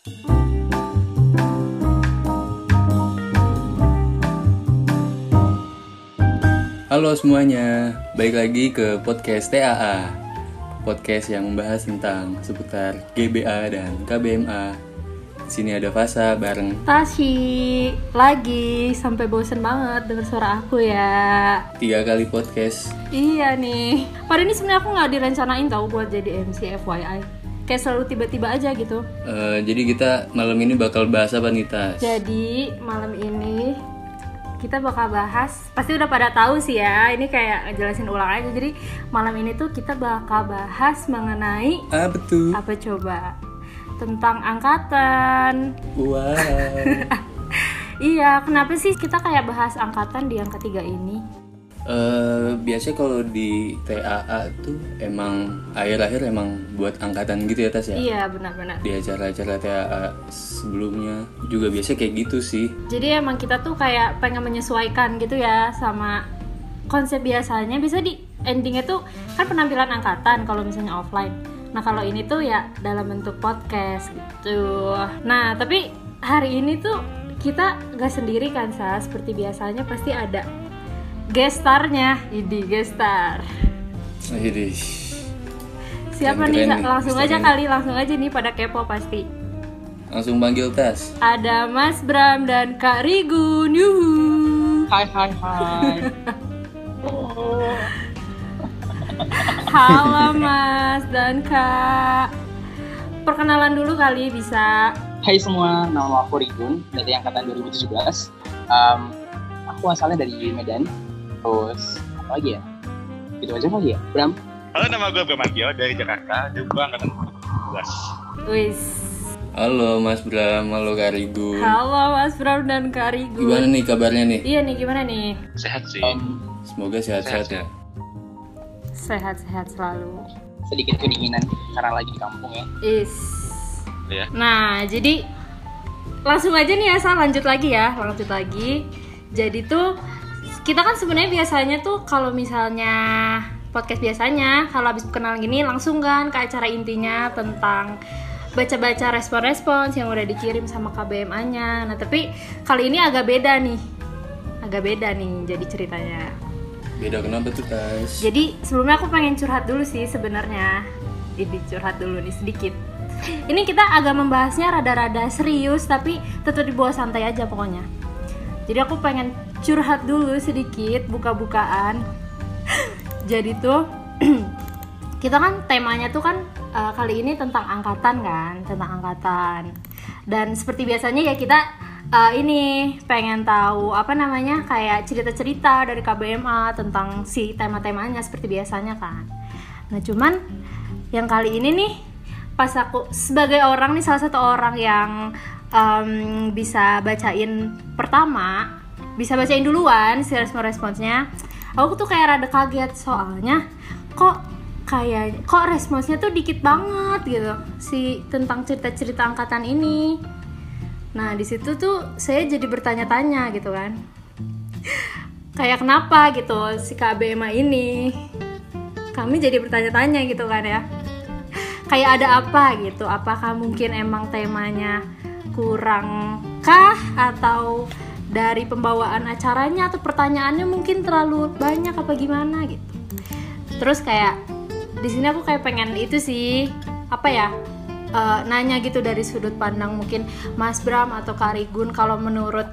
Halo semuanya, balik lagi ke podcast TAA Podcast yang membahas tentang seputar GBA dan KBMA Di sini ada Fasa bareng Tashi lagi sampai bosen banget denger suara aku ya. tiga kali podcast Iya nih. Pada ini sebenarnya aku nggak direncanain tau buat jadi MC FYI. Kayak selalu tiba-tiba aja gitu. Eh, Jadi kita malam ini bakal bahas apa nih Tas? Jadi malam ini kita bakal bahas pasti udah pada tahu sih ya. Ini kayak jelasin ulang aja. Jadi malam ini tuh kita bakal bahas mengenai Ah betul apa coba tentang angkatan. Wow Iya, kenapa sih kita kayak bahas angkatan di yang ketiga ini? Eh, Biasanya kalau di TAA tuh emang akhir-akhir emang buat angkatan gitu ya Tas ya? Iya, benar-benar. Di acara-acara TAA sebelumnya juga biasa kayak gitu sih Jadi emang kita tuh kayak pengen menyesuaikan gitu ya sama konsep biasanya. Bisa di endingnya tuh kan penampilan angkatan kalau misalnya offline. Nah kalau ini tuh ya dalam bentuk podcast gitu. Nah tapi hari ini tuh kita gak sendiri kan sa seperti biasanya pasti ada guest starnya. Idi guest star. Jadi Siapa nih? Langsung aja starnya. kali, langsung aja nih pada kepo pasti. langsung panggil Tas Ada Mas Bram dan Kak Rigun. Yuhu. Hai hai hai. Halo Mas dan Kak. Perkenalan dulu kali bisa. Hai semua, nama aku Rigun dari angkatan 2017. Um, aku asalnya dari Medan. Terus apa lagi ya? Gitu aja kali ya, Bram. Halo, nama gue Bramagio dari Jakarta, juga angkatan 12. Wis. Halo Mas Bram, halo Karigun Halo Mas Bram dan Kak Rigun. Gimana nih kabarnya nih? Iya nih gimana nih? Sehat sih. Um, Semoga sehat-sehat ya Sehat-sehat selalu. sedikit kedinginan karena lagi di kampung ya. Is. Iya. Nah, jadi langsung aja nih Asa lanjut lagi ya, lanjut lagi. Jadi tuh kita kan sebenarnya biasanya tuh kalau misalnya podcast biasanya kalau habis kenal gini langsung kan ke acara intinya tentang baca-baca respon-respons yang udah dikirim sama KBMA-nya. Nah, tapi kali ini agak beda nih. Agak beda nih jadi ceritanya. Beda kenapa tuh Tas? Jadi sebelumnya aku pengen curhat dulu sih sebenarnya. Jadi curhat dulu nih sedikit. Ini kita agak membahasnya rada-rada serius tapi tetap dibawa santai aja pokoknya. Jadi aku pengen curhat dulu sedikit buka-bukaan. Jadi tuh kita kan temanya tuh kan eh, kali ini tentang angkatan kan, tentang angkatan. Dan seperti biasanya ya kita eh, ini pengen tahu apa namanya kayak cerita-cerita dari KBMA tentang si tema-temanya seperti biasanya kan. Nah cuman yang kali ini nih pas aku sebagai orang nih salah satu orang yang em, bisa bacain pertama bisa bacain duluan si respon-responsnya aku tuh kayak rada kaget soalnya kok kayak kok responsnya tuh dikit banget gitu si tentang cerita-cerita angkatan ini. Nah di situ tuh saya jadi bertanya-tanya gitu kan. Kayak kenapa gitu si KBMA ini? Kami jadi bertanya-tanya gitu kan ya. Kayak ada apa gitu? Apakah mungkin emang temanya kurang kah atau dari pembawaan acaranya atau pertanyaannya mungkin terlalu banyak apa gimana gitu. Terus kayak di sini aku kayak pengen itu sih apa ya eh, nanya gitu dari sudut pandang mungkin Mas Bram atau Kak Rigun. Kalau menurut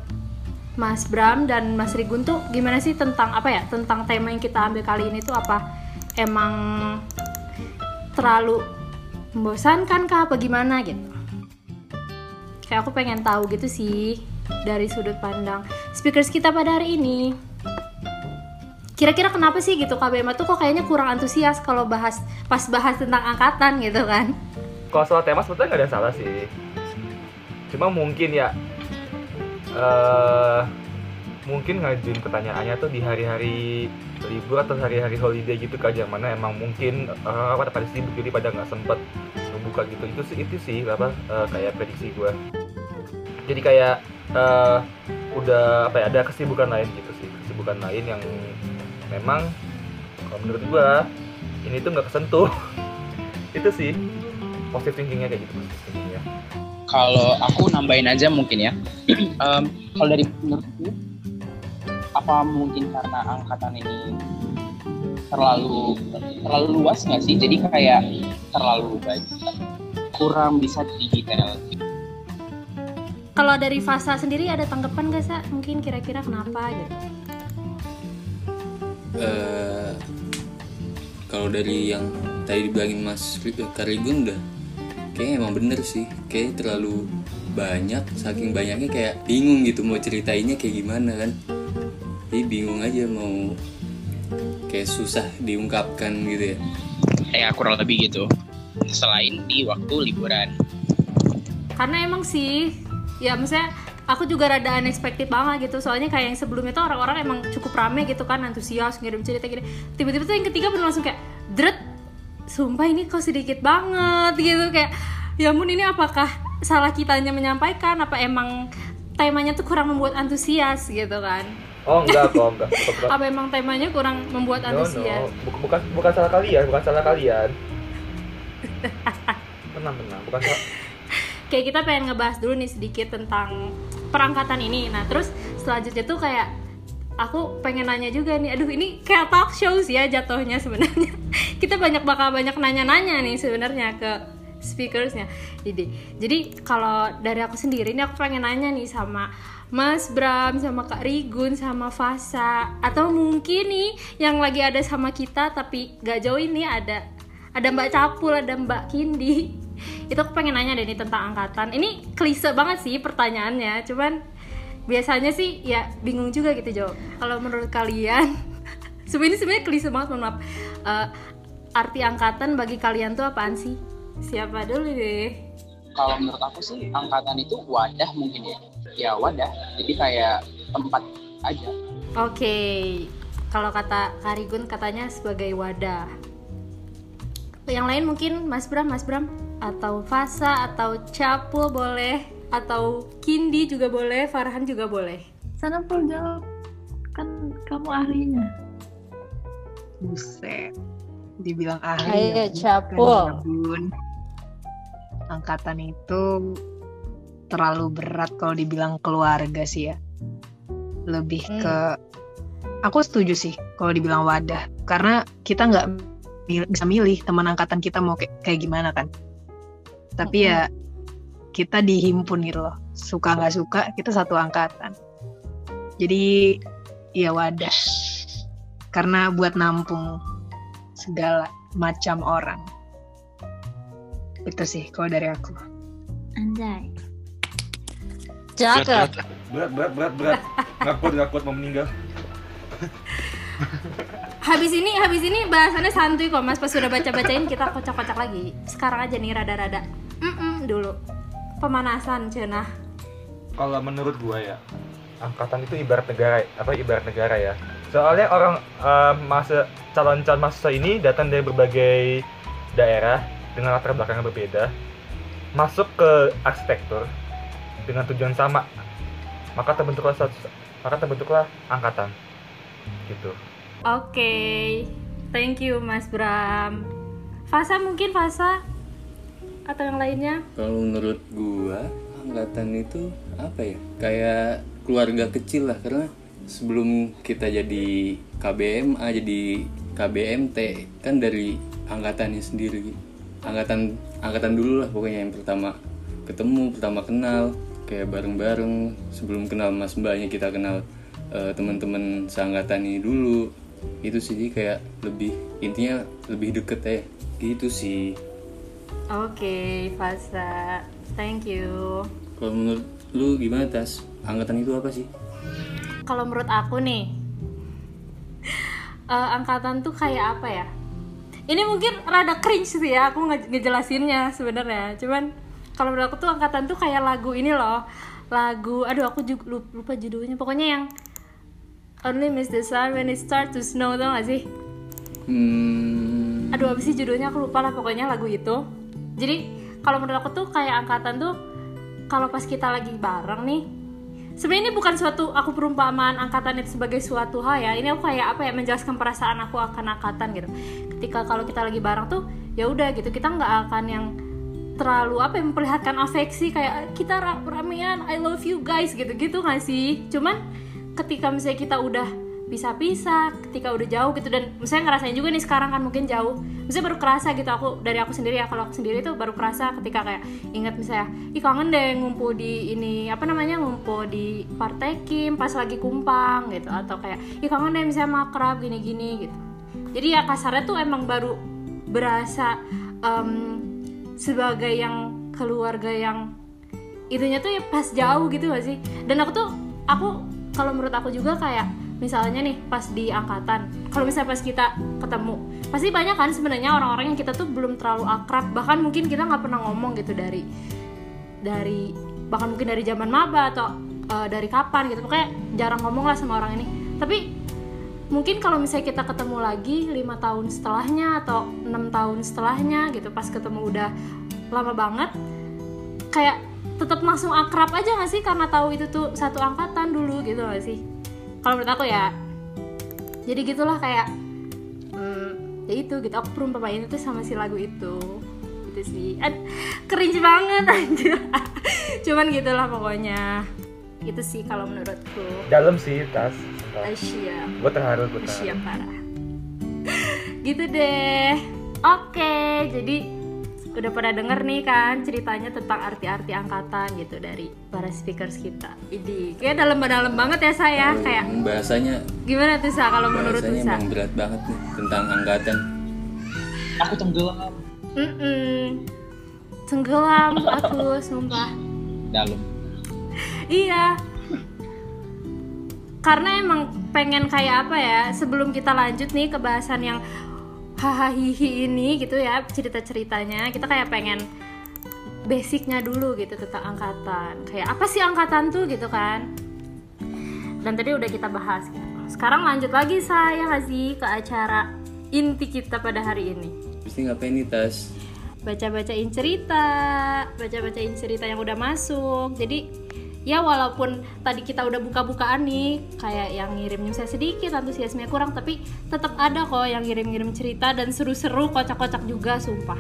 Mas Bram dan Mas Rigun tuh gimana sih tentang apa ya tentang tema yang kita ambil kali ini tuh apa? Emang terlalu membosankan kah apa gimana gitu? Kayak aku pengen tahu gitu sih dari sudut pandang speakers kita pada hari ini. Kira-kira kenapa sih gitu KBMA tuh kok kayaknya kurang antusias kalau bahas pas bahas tentang angkatan gitu kan? Kalau soal tema sebetulnya nggak ada salah sih. Cuma mungkin ya eh mungkin ngajuin pertanyaannya tuh di hari-hari libur atau hari-hari holiday gitu kan yang mana emang mungkin eh pada pada sibuk jadi pada nggak sempet ngebuka gitu. Itu sih itu sih apa eh, kayak prediksi gue jadi kayak eh, udah apa ya ada kesibukan lain gitu sih kesibukan lain yang memang kalau menurut gue ini tuh nggak kesentuh itu sih positive thinkingnya kayak gitu thinkingnya kalau aku nambahin aja mungkin ya. Em, kalau dari menurutku, apa mungkin karena angkatan ini terlalu terlalu luas nggak sih? Jadi kayak terlalu banyak, kurang bisa digital. Kalau dari Fasa sendiri ada tanggapan gak sa? Mungkin kira-kira kenapa gitu? Eh, kalau dari yang tadi dibilangin Mas Karigun udah kayaknya emang bener sih kayak terlalu banyak saking banyaknya kayak bingung gitu mau ceritainnya kayak gimana kan jadi bingung aja mau kayak susah diungkapkan gitu ya Kayak kurang lebih gitu. Selain di waktu liburan. Karena emang sih, ya maksudnya aku juga rada unexpected banget gitu. Soalnya kayak yang sebelumnya tuh orang-orang emang cukup rame gitu kan, antusias ngirim cerita gini. Tiba-tiba tuh yang ketiga bener langsung kayak dret. Sumpah ini kok sedikit banget gitu kayak ya ampun ini apakah salah kitanya menyampaikan apa emang temanya tuh kurang membuat antusias gitu kan Oh enggak kok, enggak. Bukan, bukan. apa emang temanya kurang membuat No, no. antusias Buk- Bukan, bukan salah kalian, bukan salah kalian. Tenang, tenang. Bukan salah. Kayak kita pengen ngebahas dulu nih sedikit tentang perangkatan ini. Nah, terus selanjutnya tuh kayak aku pengen nanya juga nih. Aduh, ini kayak talk show sih ya jatuhnya sebenarnya. kita banyak bakal banyak nanya-nanya nih sebenarnya ke speakersnya. Jadi, jadi kalau dari aku sendiri ini aku pengen nanya nih sama Mas Bram, sama Kak Rigun, sama Fasa, atau mungkin nih yang lagi ada sama kita tapi gak jauh ini ada ada Mbak Capul, ada Mbak Kindi. Itu aku pengen nanya deh nih tentang angkatan. Ini klise banget sih pertanyaannya, cuman biasanya sih ya bingung juga gitu Jo. Kalau menurut kalian, sebenarnya sebenarnya klise banget mohon maaf. Eh, arti angkatan bagi kalian tuh apaan sih? Siapa dulu deh? Kalau menurut aku sih angkatan itu wadah mungkin ya. Ya wadah. Jadi kayak tempat aja. Oke, kalau kata Karigun katanya sebagai wadah. Yang lain mungkin Mas Bram, Mas Bram atau Fasa atau Capul boleh atau Kindi juga boleh, Farhan juga boleh. Sana pul jawab. Kan kamu ahlinya. Buset. Dibilang ahli. Ayo, ya, Capul. Bun. Angkatan itu terlalu berat kalau dibilang keluarga sih ya. Lebih Hmm. ke aku setuju sih kalau dibilang wadah karena kita nggak bisa milih teman angkatan kita mau kayak, kayak gimana kan. Tapi ya kita dihimpun gitu loh. Suka nggak suka kita satu angkatan. Jadi ya wadah. Karena buat nampung segala macam orang. Itu sih kalau dari aku. Anjay. Cakep. Berat, berat, berat, berat. Nggak kuat, nggak kuat mau meninggal. Habis ini, habis ini bahasannya santuy kok Mas. Pas sudah baca-bacain kita kocak-kocak lagi. Sekarang aja nih rada-rada. Mm-mm, dulu. Pemanasan cenah. Kalau menurut gua ya, angkatan itu ibarat negara, apa ibarat negara ya. Soalnya orang eh, masa calon-calon mahasiswa ini datang dari berbagai daerah dengan latar belakang yang berbeda, masuk ke arsitektur dengan tujuan sama, maka terbentuklah maka terbentuklah angkatan, gitu. Oke, thank you Mas Bram. Fasa mungkin Fasa? Atau yang lainnya? kalau menurut gua angkatan itu apa ya? Kayak keluarga kecil lah karena sebelum kita jadi KBMA jadi KBMT kan dari angkatannya sendiri. Angkatan angkatan dulu lah pokoknya yang pertama ketemu pertama kenal kayak bareng-bareng. Sebelum kenal mas mbaknya kita kenal eh, teman-teman seangkatan ini dulu itu sih kayak lebih intinya lebih deket ya gitu sih Oke, Fasa. Thank you. Kalau menurut lu gimana tas? Angkatan itu apa sih? Kalau menurut aku nih, eh, angkatan tuh kayak apa ya? Ini mungkin rada cringe sih ya, aku nge- ngejelasinnya sebenarnya. Cuman kalau menurut aku tuh angkatan tuh kayak lagu ini loh, lagu, aduh aku juga lupa judulnya. Pokoknya yang Only Miss the Sun When It Start to Snow tau gak sih? Hmm, aduh apa sih judulnya? Aku lupa lah pokoknya lagu itu. Jadi kalau menurut aku tuh kayak angkatan tuh kalau pas kita lagi bareng nih sebenarnya ini bukan suatu aku perumpamaan angkatan itu sebagai suatu hal ya. Ini aku kayak apa ya menjelaskan perasaan aku akan angkatan gitu. Ketika kalau kita lagi bareng tuh ya udah gitu. Kita nggak akan yang terlalu apa ya memperlihatkan afeksi kayak kita ra- ramean I love you guys gitu-gitu nggak sih? Cuman ketika misalnya kita udah pisah-pisah ketika udah jauh gitu dan misalnya ngerasain juga nih sekarang kan mungkin jauh misalnya baru kerasa gitu aku dari aku sendiri ya kalau aku sendiri tuh baru kerasa ketika kayak ingat misalnya ih kangen deh ngumpul di ini apa namanya ngumpul di partai Kim pas lagi kumpang gitu atau kayak ih kangen deh misalnya makrab gini-gini gitu. Jadi ya kasarnya tuh emang baru berasa em, sebagai yang keluarga yang itunya tuh ya pas jauh gitu gak sih? Dan aku tuh aku kalau menurut aku juga kayak misalnya nih pas di angkatan kalau misalnya pas kita ketemu pasti banyak kan sebenarnya orang-orang yang kita tuh belum terlalu akrab bahkan mungkin kita nggak pernah ngomong gitu dari dari bahkan mungkin dari zaman maba atau eh, dari kapan gitu pokoknya jarang ngomong lah sama orang ini. Tapi mungkin kalau misalnya kita ketemu lagi lima tahun setelahnya atau enam tahun setelahnya gitu pas ketemu udah lama banget kayak tetap langsung akrab aja gak sih? Karena tahu itu tuh satu angkatan dulu gitu gak sih? Kalau menurut aku ya jadi gitulah kayak hmm, ya itu gitu. Aku perumpamain itu sama si lagu itu gitu sih. Ad, cringe banget anjir. Cuman gitulah pokoknya. Itu sih kalau menurutku. Dalam sih tas. Asia gue terharu gue terharu. Siap parah. gitu deh. Oke, jadi udah pada denger nih kan ceritanya tentang arti-arti angkatan gitu dari para speakers kita. Ini kayak dalam-dalam banget ya saya kayak Hmm, bahasanya gimana tuh sa kalau menurut bahasanya Sa? emang berat banget nih tentang angkatan Aku tenggelam Mm-mm. Tenggelam aku sumpah. dalam. Iya. Karena emang pengen kayak apa ya sebelum kita lanjut nih ke bahasan yang hahaha ini gitu ya cerita-ceritanya. Kita kayak pengen basicnya dulu gitu tentang angkatan. Kayak apa sih angkatan tuh? gitu kan. Dan tadi udah kita bahas gitu. sekarang lanjut lagi saya nggak sih ke acara inti kita pada hari ini. Mesti ngapain nih tas? Baca-bacain cerita, baca-bacain cerita yang udah masuk. Jadi ya walaupun tadi kita udah buka-bukaan nih, kayak yang ngirimnya saya sedikit, antusiasmenya kurang, tapi tetap ada kok yang ngirim-ngirim cerita dan seru-seru, kocak-kocak juga, sumpah.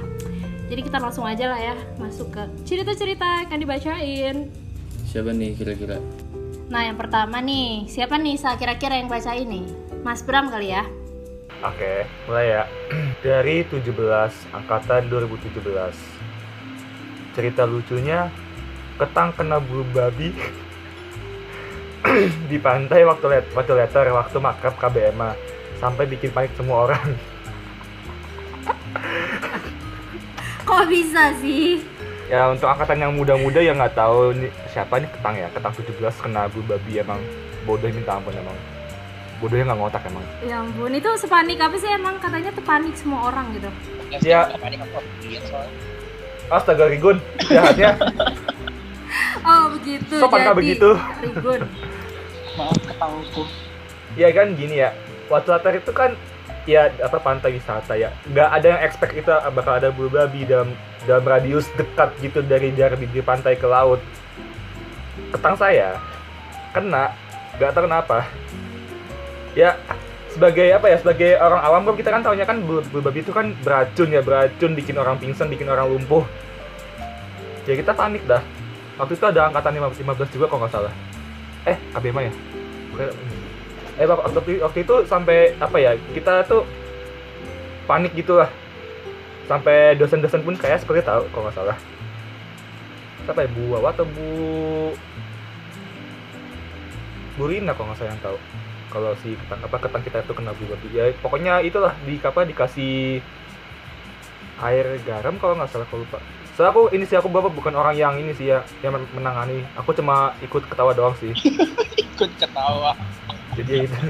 Jadi kita langsung aja lah ya masuk ke cerita-cerita yang akan dibacain. siapa nih kira-kira Nah yang pertama nih, siapa nih saya kira-kira yang baca ini? Mas Bram kali ya? Oke, mulai ya. Dari 17 angkatan 2017. Cerita lucunya ketang kena bulu babi di pantai waktu let waktu letter waktu makrab KBMA sampai bikin panik semua orang. Kok bisa sih? Ya untuk angkatan yang muda-muda yang nggak tahu nih, siapa nih ketang ya ketang 17 kena bulu babi emang bodoh minta ampun emang bodohnya nggak ngotak emang. Ya ampun, itu sepanik apa sih emang katanya tuh panik semua orang gitu. Ya. Aku lihat soalnya. Astaga Rigun, jahatnya. Oh begitu. Sopan kah jadi begitu? Rigun. Maaf ketahuku. ya kan gini ya waktu latar itu kan ya apa pantai wisata ya nggak ada yang expect itu bakal ada bulu babi dalam dalam radius dekat gitu dari dari bibir pantai ke laut ketang saya kena nggak tahu kenapa ya sebagai apa ya sebagai orang awam kan kita kan tahunya kan bulu, bulu babi itu kan beracun ya beracun bikin orang pingsan bikin orang lumpuh ya kita panik dah waktu itu ada angkatan 15 15 juga kalau nggak salah. Eh KBMA ya? Eh waktu, waktu- itu sampai apa ya kita tuh panik gitu lah sampai dosen-dosen pun kayak seperti tahu kalau nggak salah. Siapa ya? Bu Wawa atau Bu Bu Rina kalau nggak salah yang tahu. Kalau si ketang apa ketang kita itu kena Bu babi ya pokoknya itulah di apa dikasih air garam kalau nggak salah kalau lupa Soalnya aku ini sih aku bapak bukan orang yang ini sih ya yang men- menangani. Aku cuma ikut ketawa doang sih. Ikut ketawa. jadi ya gitu.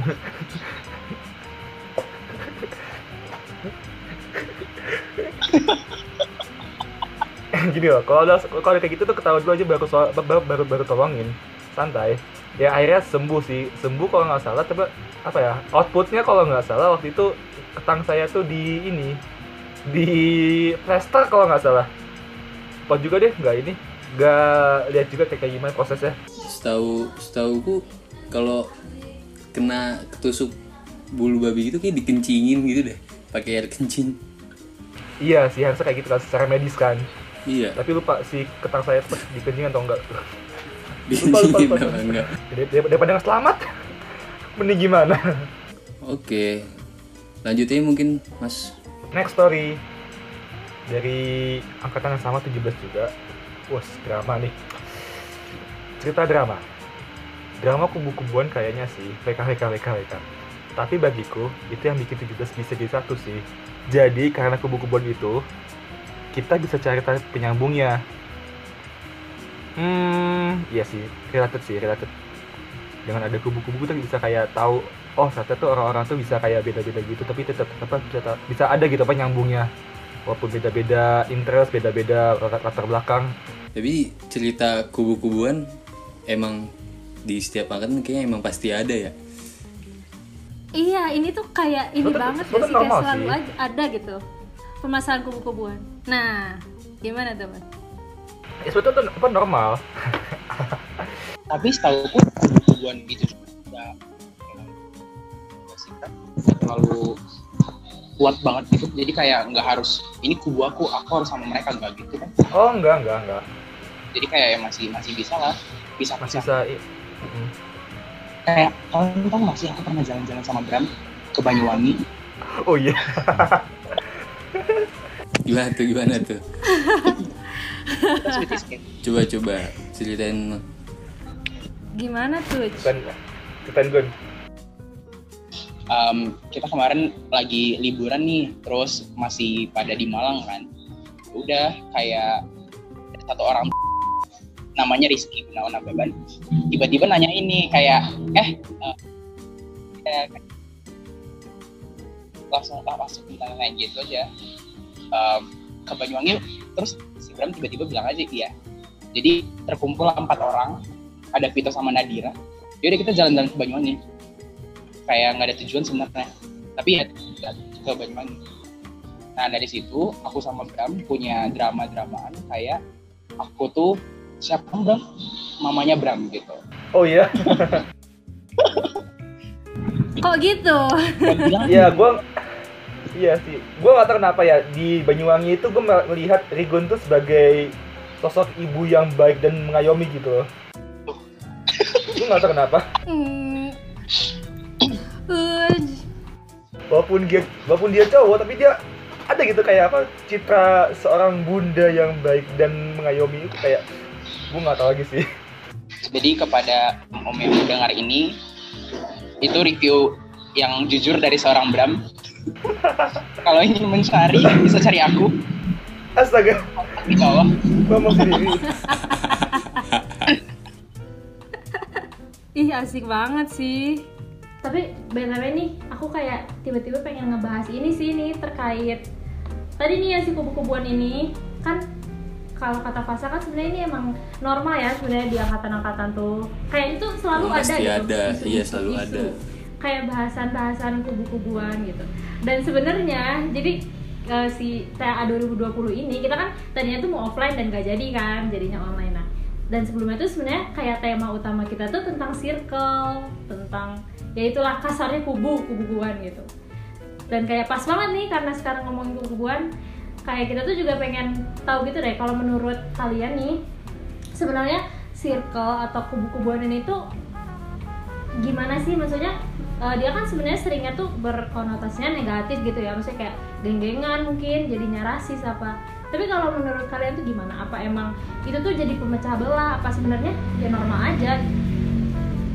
Gini loh kalau udah kalau kayak gitu tuh ketawa dulu aja baru so- baru, baru baru tolongin. Santai. Ya akhirnya sembuh sih. Sembuh kalau nggak salah coba apa ya outputnya kalau nggak salah waktu itu ketang saya tuh di ini di plaster kalau nggak salah Kok juga deh nggak ini. Nggak lihat juga kayak kayak gimana prosesnya. Setahu setauku kalau kena ketusuk bulu babi itu kayak dikencingin gitu deh. Pakai air kencing. Iya sih harusnya kayak gitu kan secara medis kan. iya. Tapi lupa si ketang saya tuh dikencingin atau enggak. Lupa, lupa, lupa. enggak? Dar- dar- Daripada nggak selamat, mending gimana? oke. Lanjutnya mungkin mas. Next story dari angkatan yang sama 17 juga. Wah, drama nih. Cerita drama. Drama kubu-kubuan kayaknya sih, WK WK WK WK. Tapi bagiku itu yang bikin 17 bisa jadi satu sih. Jadi karena kubu-kubuan itu kita bisa cari penyambungnya. Hmm, iya sih, related sih, related. Dengan ada kubu-kubu kita bisa kayak tahu oh ternyata tuh orang-orang tuh bisa kayak beda-beda gitu tapi tetap apa bisa, bisa ada gitu apa nyambungnya walaupun beda-beda interest beda-beda latar, belakang tapi cerita kubu-kubuan emang di setiap angkatan kayaknya emang pasti ada ya Iya, ini tuh kayak ini Sebetulnya- banget sih kayak selalu sih. aja ada gitu permasalahan kubu-kubuan. Nah, gimana tuh mas? ya sebetulnya tuh apa normal tapi setahu aku kubu-kubuan gitu juga Kak? Nggak terlalu kuat banget gitu. Jadi kayak nggak harus ini kubu aku aku harus sama mereka. Nggak gitu kan. Oh enggak enggak enggak jadi kayak ya masih masih bisa lah. Bisa masih bisa. bisa i- Mm. kayak kalian tahu nggak sih aku pernah jalan-jalan sama Bram ke Banyuwangi? Oh iya. Gimana tuh gimana tuh? Coba coba ceritain. Gimana tuh? bukan ceritain gue Em, kita kemarin lagi liburan nih terus masih pada di Malang kan. Udah kayak satu orang namanya Rizky Gunawan Ababan tiba-tiba nanya ini kayak eh eh, ya, langsung langsung bilang kayak gitu aja. Em, ke Banyuwangi terus si Bram tiba-tiba bilang aja iya. Jadi terkumpul empat orang ada Vito sama Nadira. Yaudah kita jalan-jalan ke Banyuwangi kayak nggak ada tujuan sebenarnya. Tapi ya ke Banyuwangi nah dari situ aku sama Bram punya drama-dramaan kayak aku tuh siapa Bram? Mamanya Bram gitu. Oh iya? Kok gitu? Iya gue iya sih. Gue gak tahu kenapa ya di Banyuwangi itu gue melihat Rigon tuh sebagai sosok ibu yang baik dan mengayomi gitu loh. Gue gak tahu kenapa. Hmm. Walaupun dia walaupun dia cowok tapi dia ada gitu kayak apa citra seorang bunda yang baik dan mengayomi itu kayak gue nggak tahu lagi sih. Jadi kepada om yang mendengar ini itu review yang jujur dari seorang Bram. Kalau ingin mencari bisa cari aku. Astaga. Di bawah. Ngomong sendiri. Ih asik banget sih. Tapi btw nih, aku kayak tiba-tiba pengen ngebahas ini sih nih terkait tadi nih ya si kubu-kubuan ini kan kalau kata Fasa kan sebenarnya ini emang normal ya sebenarnya di angkatan-angkatan tuh kayak itu selalu Oh, ada pasti gitu ada. isu-isu- Iya, selalu isu. ada. kayak bahasan-bahasan kubu-kubuan gitu dan sebenarnya jadi eh, si TA 2020 ini kita kan tadinya tuh mau offline dan gak jadi kan jadinya online nah dan sebelumnya tuh sebenarnya kayak tema utama kita tuh tentang circle tentang ya itulah kasarnya kubu kubu-kubuan gitu. Dan kayak pas banget nih karena sekarang ngomongin kubu-kubuan kayak kita tuh juga pengen tahu gitu deh kalau menurut kalian nih sebenarnya circle atau kubu-kubuan ini tuh gimana sih? Maksudnya eh, dia kan sebenarnya seringnya tuh berkonotasinya negatif gitu ya. Maksudnya kayak geng-gengan mungkin jadinya rasis apa. Tapi kalau menurut kalian tuh gimana? Apa emang itu tuh jadi pemecah belah? Apa sebenarnya ya normal aja?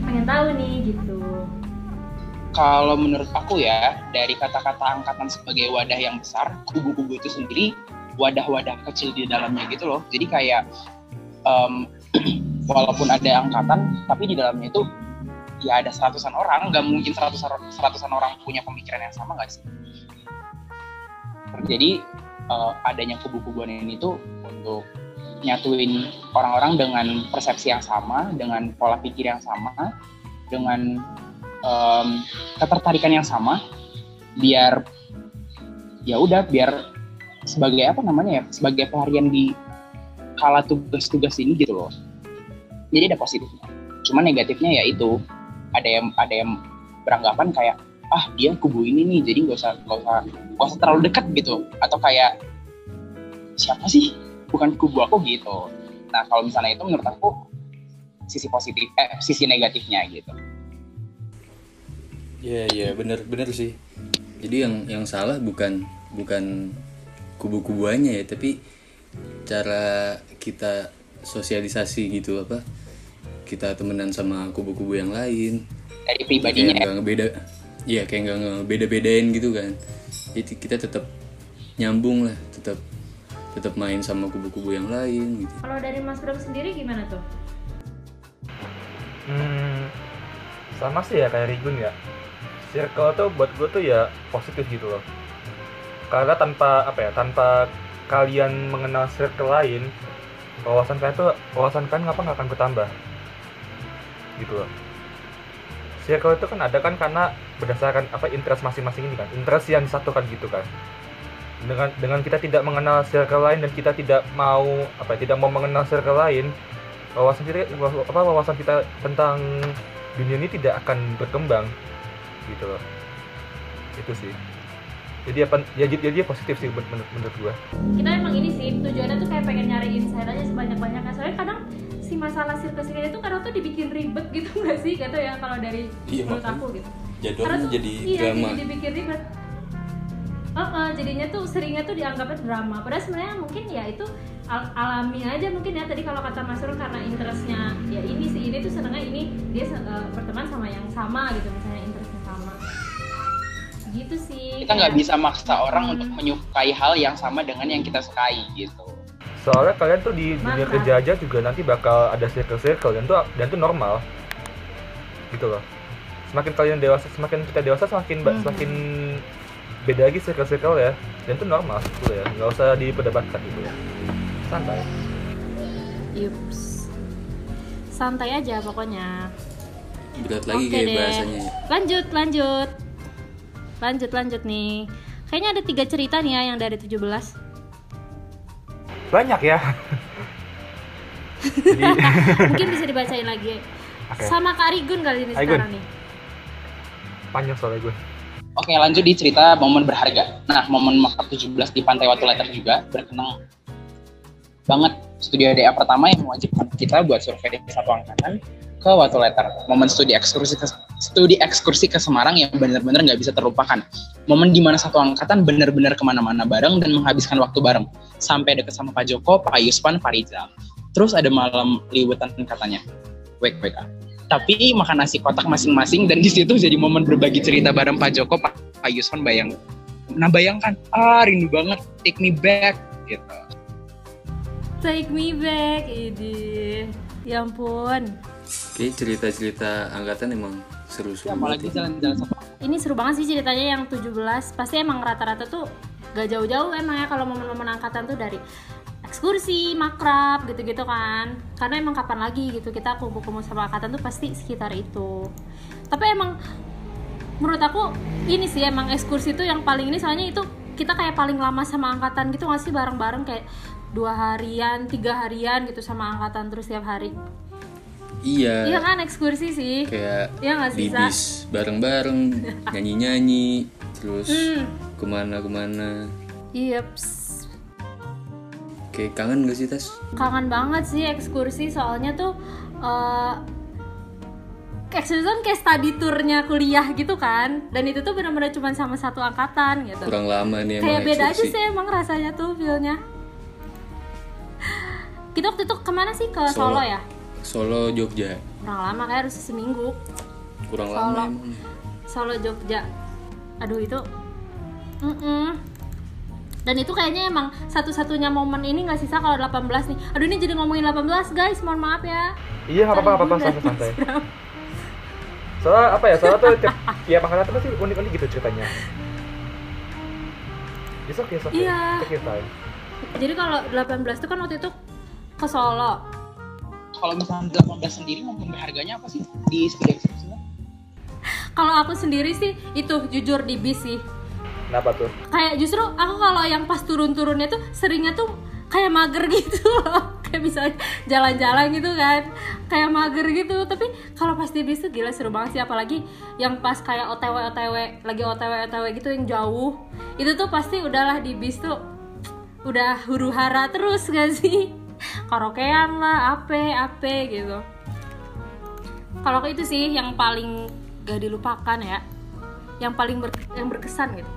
Pengen tahu nih gitu kalau menurut aku ya dari kata-kata angkatan sebagai wadah yang besar kubu-kubu itu sendiri wadah-wadah kecil di dalamnya gitu loh. Jadi kayak em, walaupun ada angkatan tapi di dalamnya itu ya ada seratusan orang. Nggak mungkin seratusan seratusan orang punya pemikiran yang sama nggak sih? Jadi eh, adanya kubu-kubuan ini tuh untuk nyatuin orang-orang dengan persepsi yang sama dengan pola pikir yang sama dengan em, ketertarikan yang sama biar ya udah biar sebagai apa namanya ya sebagai pelarian di kala tugas-tugas ini gitu loh. Jadi ada positifnya. Cuman negatifnya ya itu ada yang ada yang beranggapan kayak ah dia kubu ini nih jadi nggak usah nggak usah nggak usah terlalu dekat gitu. Atau kayak siapa sih? Bukan kubu aku gitu. Nah kalau misalnya itu menurut aku sisi positif eh sisi negatifnya gitu Iya iya bener bener sih. Jadi yang yang salah bukan bukan kubu-kubuannya ya, tapi cara kita sosialisasi gitu apa? Kita temenan sama kubu-kubu yang lain. dari Kayak pribadinya ya. nggak ngebeda. Iya kayak nggak ngebeda-bedain gitu kan. Jadi kita tetap nyambung lah, tetap tetap main sama kubu-kubu yang lain gitu. Kalau dari Mas Bram sendiri gimana tuh? Hmm, sama sih ya kayak Rigun ya. Circle tuh buat gue tuh ya positif gitu loh. Karena tanpa apa ya, tanpa kalian mengenal circle lain, wawasan kalian tuh wawasan kalian ngapa nggak akan bertambah, gitu loh. Circle itu kan ada kan karena berdasarkan apa interest masing-masing ini kan, interest yang disatukan gitu kan. Dengan dengan kita tidak mengenal circle lain dan kita tidak mau apa ya, tidak mau mengenal circle lain, wawasan kita apa wawasan kita tentang dunia ini tidak akan berkembang gitu loh itu sih jadi apa ya jadi dia positif sih menurut menurut, menurut gua Kita emang ini sih tujuannya tuh kayak pengen nyari insight aja sebanyak-banyaknya. Soalnya kadang si masalah sirkus ini tuh kadang tuh dibikin ribet gitu nggak sih? Gitu ya kalau dari Iya, menurut aku gitu. Jadwalnya Karena tuh, jadi iya, drama. jadi dibikin ribet. Heeh, jadinya tuh seringnya tuh dianggapnya drama. Padahal sebenarnya mungkin ya itu al- alami aja mungkin ya tadi kalau kata Mas Rul karena interestnya ya ini sih ini tuh senengnya ini dia eh, berteman sama yang sama gitu misalnya sama. Gitu sih. kita nggak kayak- bisa maksa orang Hmm. untuk menyukai hal yang sama dengan yang kita sukai gitu soalnya kalian tuh di dunia Mantap. kerja aja juga nanti bakal ada circle circle dan tuh dan tuh normal gitu loh semakin kalian dewasa semakin kita dewasa semakin Mhm. semakin beda lagi circle circle ya dan tuh normal gitu ya nggak usah diperdebatkan gitu ya santai Yups. Santai aja pokoknya. Berat lagi Oke kayak deh. bahasanya. Lanjut, lanjut. Lanjut, lanjut nih. Kayaknya ada tiga cerita nih ya yang dari 17. banyak ya jadi Mungkin bisa dibacain lagi. Oke. Sama Kak Rigun kali ini Hai, Gun. sekarang nih. panjang soalnya gue Oke lanjut di cerita momen berharga. Nah momen makrab 17 di Pantai Watu Letter juga berkenang banget studio DA pertama yang mewajibkan kita buat survei satu angkatan ke Watu Letter. Momen studi ekskursi ke, studi ekskursi ke Semarang yang benar-benar nggak bisa terlupakan. Momen di mana satu angkatan benar-benar ke mana-mana bareng dan menghabiskan waktu bareng. Sampai deket sama Pak Joko, Pak Yuspan, Pak Rizal. Terus ada malam liwetan katanya. Wake, wake up tapi makan nasi kotak masing-masing dan di situ jadi momen berbagi cerita bareng Pak Joko, Pak, Pak Yusman bayang. Nah bayangkan, ah rindu banget, take me back gitu. Take me back, ini. Ya ampun. Kayak cerita-cerita angkatan emang seru-seru Ya, apalagi jalan-jalan sama Ini seru banget sih ceritanya yang 17. Pasti emang rata-rata tuh gak jauh-jauh emang ya kalau momen-momen angkatan tuh dari ekskursi, makrab gitu-gitu kan. Karena emang kapan lagi gitu kita kumpul-kumpul sama angkatan tuh pasti sekitar itu. Tapi emang menurut aku ini sih emang ekskursi tuh yang paling ini soalnya itu kita kayak paling lama sama angkatan gitu nggak sih bareng-bareng kayak dua harian, tiga harian gitu sama angkatan terus tiap hari. Iya. Iya kan ekskursi sih. Kayak nggak di sih, Sa? bis bareng-bareng nyanyi-nyanyi terus Hmm. ke mana-kemana. Iya. Kayak kangen gak sih Tas? kangen banget sih ekskursi soalnya tuh eh ekskursi kan kayak study tournya kuliah gitu kan dan itu tuh benar-benar cuma sama satu angkatan gitu Kurang lama nih emang kayak beda aja sih emang rasanya tuh feelnya kita waktu itu ke mana sih ke Solo. Solo, ya Solo Jogja. kurang lama kayak harus seminggu Kurang Solo. lama emang. Solo Jogja aduh itu Mm-mm. dan itu kayaknya emang satu-satunya momen ini nggak sisa kalau 18 nih aduh ini jadi ngomongin 18 guys mohon maaf ya iya nggak apa-apa apa-apa santai santai soalnya apa ya soalnya tuh tiap tiap angkatan tuh pasti unik-unik gitu ceritanya okay, it's okay. Iya. Jadi kalau 18 itu kan waktu itu ke Solo. Kalau misalnya 18 sendiri momen berharganya apa sih di studi ekskursinya? Kalau aku sendiri sih itu jujur di bis sih. Kenapa tuh? Kayak justru aku kalau yang pas turun-turunnya tuh seringnya tuh kayak mager gitu loh. Kayak misalnya jalan-jalan gitu kan. Kayak mager gitu. Tapi kalau pas di bis tuh gila seru banget sih apalagi yang pas kayak OTW OTW lagi OTW OTW gitu yang jauh. Itu tuh pasti udahlah di bis tuh udah huru hara terus gak sih karaokean lah ape ape gitu kalau itu sih yang paling gak dilupakan ya yang paling ber- yang berkesan gitu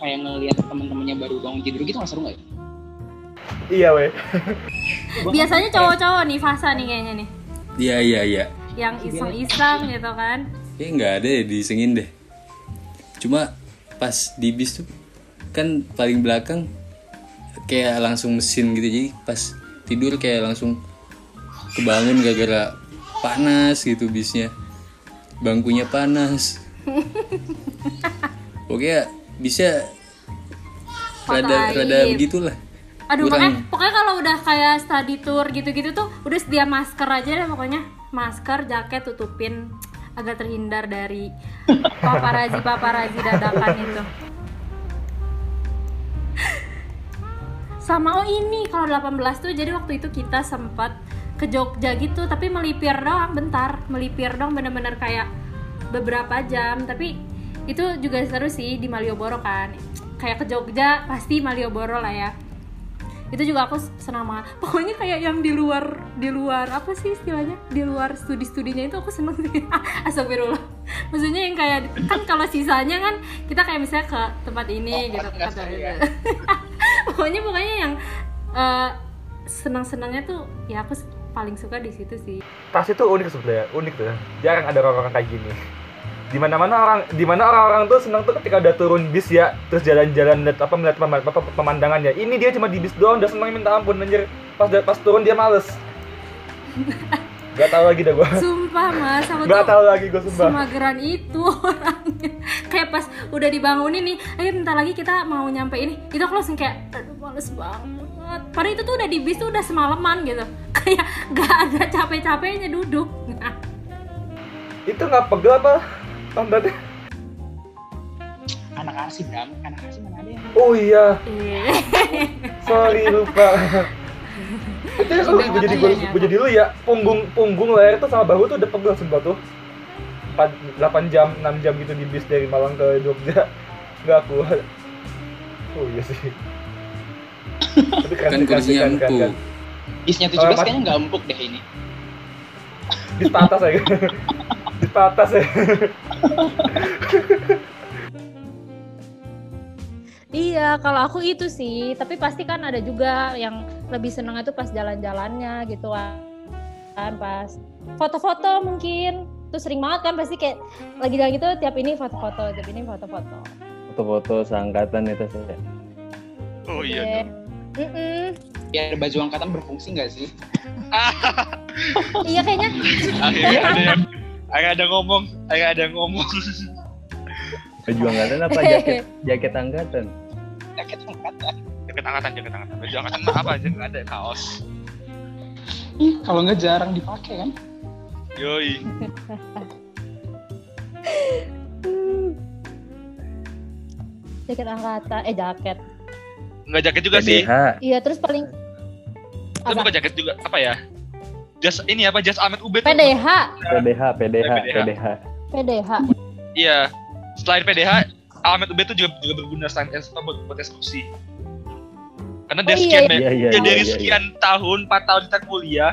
kayak ngelihat teman-temannya baru bangun tidur gitu nggak seru nggak ya? Iya weh. biasanya cowok-cowok nih fasa nih kayaknya nih Iya iya iya. yang iseng-iseng gitu kan Kayaknya nggak ada ya disengin deh. Cuma pas di bis tuh kan paling belakang kayak langsung mesin gitu jadi pas tidur kayak langsung kebangun gara-gara panas gitu bisnya bangkunya panas pokoknya bisa rada Foto rada aib. begitulah Aduh, Kurang. pokoknya, pokoknya kalau udah kayak study tour gitu-gitu tuh udah sedia masker aja deh pokoknya. Masker, jaket tutupin agak terhindar dari paparazi paparazi dadakan itu. Sama oh ini kalau 18 tuh jadi waktu itu kita sempat ke Jogja gitu tapi melipir doang bentar, melipir doang bener-bener kayak beberapa jam tapi itu juga seru sih di Malioboro kan kayak ke Jogja pasti Malioboro lah ya. Itu juga aku senang banget. Pokoknya kayak yang di luar di luar apa sih istilahnya? Di luar studi-studinya itu aku seneng sih. Astagfirullah. Maksudnya yang kayak kan kalau sisanya kan kita kayak misalnya ke tempat ini gitu kata- sekali ya. pokoknya pokoknya yang eh, senang-senangnya tuh ya aku paling suka di situ sih Tas itu unik sebenarnya, unik tuh. Jarang ada orang-orang kayak gini. Di mana-mana orang, di mana orang-orang tuh senang tuh ketika udah turun bis ya, terus jalan-jalan lihat apa melihat pemandangannya. Ini dia cuma di bis doang, udah senang minta ampun anjir. Pas pas turun dia males. Gak tahu lagi dah gua. sumpah mas aku Gak tahu lagi gua sumpah. semageran itu orangnya kayak pas udah dibangunin nih ayo bentar lagi kita mau nyampe ini itu aku langsung kayak aduh males banget padahal itu tuh udah di bis tuh udah semalaman gitu kayak gak ada capek-capeknya duduk nah, Itu nggak pegel apa? Pantatnya? anak asli bram anak asli mana ada yang Oh iya, eh. sorry lupa. itu ya gue jadi gue, ya, jadi lu ya punggung punggung leher tuh sama bahu tuh udah pegel sebelah tuh. 4, 8 jam, 6 jam gitu di bis dari Malang ke Jogja nggak kuat. Oh iya sih. Tapi keren kan sih, kursinya keren, keren, empuk bisnya Oh, 17 Mas- kayaknya nggak empuk deh ini Bis patas ya. Bis patas ya. Iya, kalau aku itu sih, tapi pasti kan ada juga yang lebih seneng itu pas jalan-jalannya gitu kan, pas foto-foto mungkin, tuh sering banget kan pasti kayak lagi jalan gitu tiap ini foto-foto, tiap ini foto-foto. foto-foto seangkatan itu saya Oh iya. Mm-mm. biar baju angkatan berfungsi nggak sih Iya kayaknya Akhirnya ada yang akhirnya ada ngomong, akhirnya ada yang ngomong. baju angkatan apa jaket jaket angkatan jaket angkatan Jaket angkatan, jaket angkatan. Baju angkatan mah apa aja nggak ada kaos. Ih, kalau nggak jarang dipakai kan Yoi. jaket angkatan, eh jaket. Nggak jaket juga sih. PDH Iya terus paling Itu bukan jaket juga apa ya? Jas ini apa? Jas Ahmed Ubed. PDH PDH PDH. PDH PDH. Iya. Selain PDH, Ahmed Ubed itu juga juga berguna selain es- apa, buat, buat eksekusi. Karena dari Oh, iya, sekian iya. iya iya ya, dari iya, iya. sekian tahun, 4 tahun kita kuliah,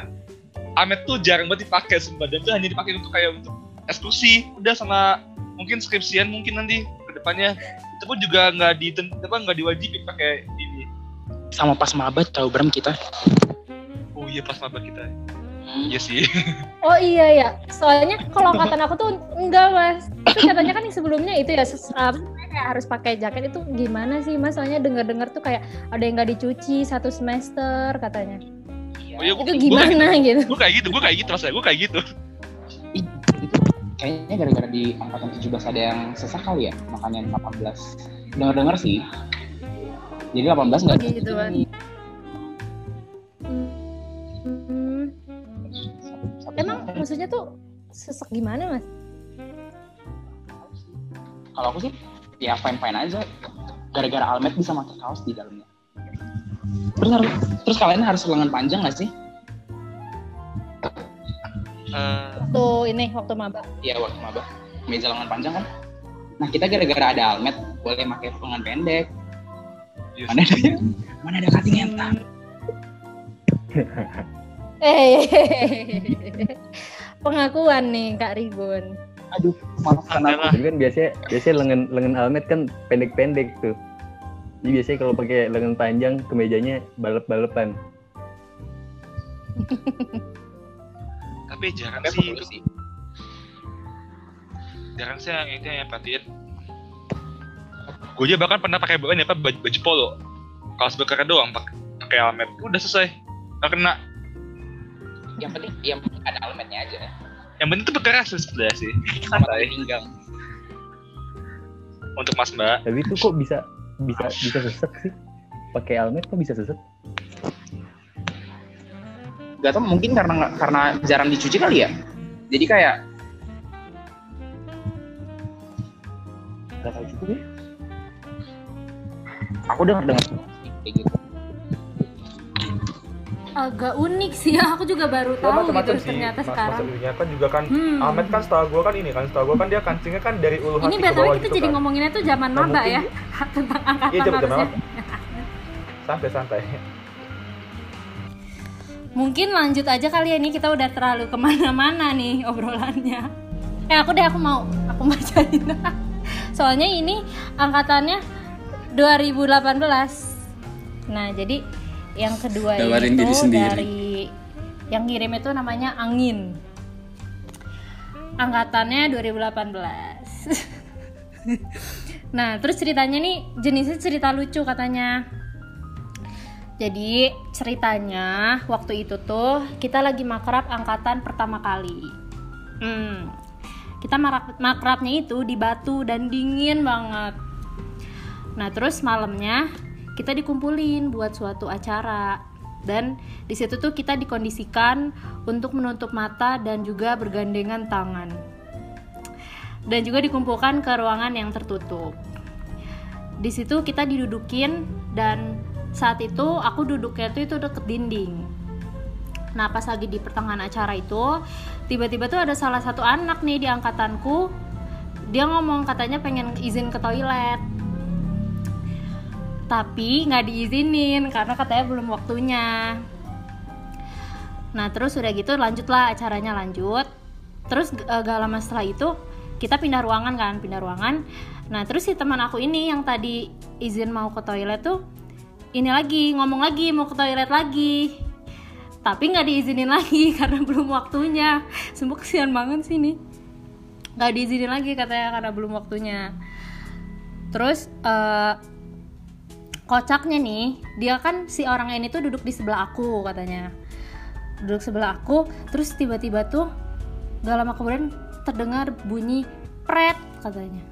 Ahmed tuh jarang banget dipakai sumpah dan itu hanya dipakai untuk kayak untuk eksekusi, udah sama mungkin skripsian mungkin nanti ke depannya itu pun juga nggak di apa nggak diwajibin pakai ini. sama pas mabat tahu Bram kita Oh iya pas maba kita. Hmm. Iya sih. Oh iya ya, soalnya kalau angkatan aku tuh enggak mas. Itu katanya kan yang sebelumnya itu ya kayak harus pakai jaket itu gimana sih mas? Soalnya dengar-dengar tuh kayak ada yang nggak dicuci satu semester katanya. Oh iya, Itu gimana gitu? Gue kayak gitu, gue kayak gitu maksudnya, gue kayak gitu. Ih, itu kayaknya gara-gara di angkatan 17 ada yang sesak kali ya makanya 18 dengar-dengar sih jadi 18 nggak Oh, gitu. Hmm, Satu- emang maksudnya tuh sesek gimana mas? kalau aku sih ya fine fine aja. Gara-gara almet bisa pakai kaos di dalamnya. Terus harus terus kalian harus lengan panjang nggak sih? Eh, Tuh ini waktu maba. Iya waktu maba. Meja lengan panjang kan? Nah kita gara-gara ada almet boleh pakai lengan pendek. Iya mana ada Mana ada cutting entar? Eh, pengakuan nih Kak Ribun. Aduh, maafkan aku. kan biasanya biasanya lengan lengan almet kan pendek-pendek tuh. Jadi biasanya kalau pakai lengan panjang kemejanya balep-balepan. Tapi jarang Tapi sih, jarang sih yang itu yang perhatiin. Gue aja bahkan pernah pakai baju apa baju, baju polo. Kaos bekerja doang pakai pakai helmet. Udah selesai. Gak kena. Yang penting, yang penting ada elemennya aja. Yang penting tuh bekerja sih sebenarnya sih. Sama Santai. pinggang. Untuk Mas Mbak. Tapi itu kok bisa bisa bisa sesek sih? Pakai almet kok bisa sesek? Gak tau mungkin karena karena jarang dicuci kali ya. Jadi kayak Gak tau juga deh. Aku dengar dengar kayak gitu. Agak unik sih ya, aku juga baru Ya, tahu macam-macam gitu sih. ternyata Mas- sekarang. Maksudnya kan juga kan Hmm. Almet kan setahu gue kan ini kan setahu gue kan dia kancingnya kan dari ulu Ini hati ke btw bawah kita gitu jadi kan. ngomonginnya tuh zaman Nah, maba ya, tentang angkatan Iya harusnya. Santai santai. Mungkin lanjut aja kali ya ini kita udah terlalu ke mana-mana nih obrolannya. Eh aku deh aku mau aku bacain. Soalnya ini angkatannya 2018. Nah jadi yang kedua Nawarin ini diri sendiri. dari yang ngirim itu namanya Angin. Angkatannya 2018. nah terus ceritanya nih jenisnya cerita lucu katanya. Jadi ceritanya waktu itu tuh kita lagi makrab angkatan pertama kali. Hmm, kita makrab, makrabnya itu di batu dan dingin banget. Nah terus malamnya kita dikumpulin buat suatu acara dan di situ tuh kita dikondisikan untuk menutup mata dan juga bergandengan tangan dan juga dikumpulkan ke ruangan yang tertutup. Di situ kita didudukin dan saat itu aku duduknya tuh itu deket dinding. Nah pas lagi di pertengahan acara itu tiba-tiba tuh ada salah satu anak nih di angkatanku dia ngomong katanya pengen izin ke toilet tapi nggak diizinin karena katanya belum waktunya. Nah terus udah gitu lanjutlah acaranya lanjut. Terus eh, gak lama setelah itu kita pindah ruangan kan pindah ruangan. Nah terus si teman aku ini yang tadi izin mau ke toilet tuh ini lagi ngomong lagi mau ke toilet lagi. Tapi nggak diizinin lagi karena belum waktunya. Sumpah kesian banget sih nih nggak diizinin lagi katanya karena belum waktunya. Terus eh, kocaknya nih dia kan si orang ini tuh duduk di sebelah aku katanya. Duduk sebelah aku terus tiba-tiba tuh gak lama kemudian terdengar bunyi pret katanya.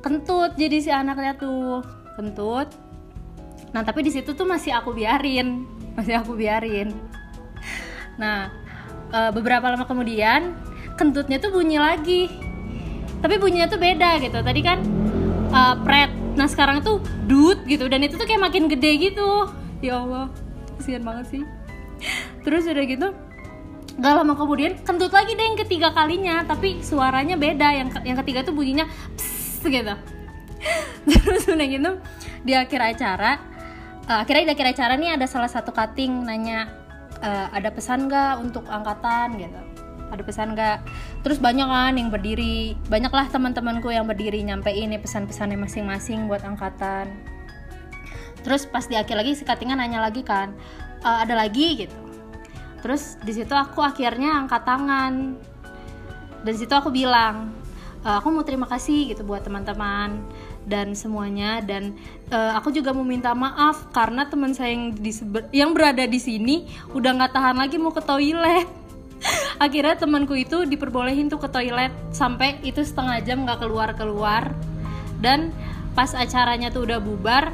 Kentut jadi si anaknya tuh kentut. Nah tapi di situ tuh masih aku biarin masih aku biarin. Nah eh, beberapa lama kemudian kentutnya tuh bunyi lagi. Tapi bunyinya tuh beda gitu. Tadi kan eh, pret nah sekarang tuh dut gitu dan itu tuh kayak makin gede gitu. Ya Allah kasihan banget sih. Terus udah gitu gak lama kemudian kentut lagi deh yang ketiga kalinya tapi suaranya beda. Yang yang ketiga tuh bunyinya pss gitu. Terus udah gitu di akhir acara eh, akhirnya di akhir acara nih ada salah satu cutting nanya eh, ada pesan gak untuk angkatan gitu ada pesan gak terus banyak kan yang berdiri. Banyaklah teman-temanku yang berdiri nyampein nih pesan-pesannya masing-masing buat angkatan. Terus pas di akhir lagi si cuttingan nanya lagi kan "E, ada lagi? gitu. Terus di situ aku akhirnya angkat tangan. Dan situ aku bilang "E, aku mau terima kasih gitu buat teman-teman dan semuanya. Dan eh, aku juga mau minta maaf karena teman saya yang di yang berada di sini udah nggak tahan lagi mau ke toilet akhirnya temanku itu diperbolehin tuh ke toilet sampai itu setengah jam nggak keluar keluar dan pas acaranya tuh udah bubar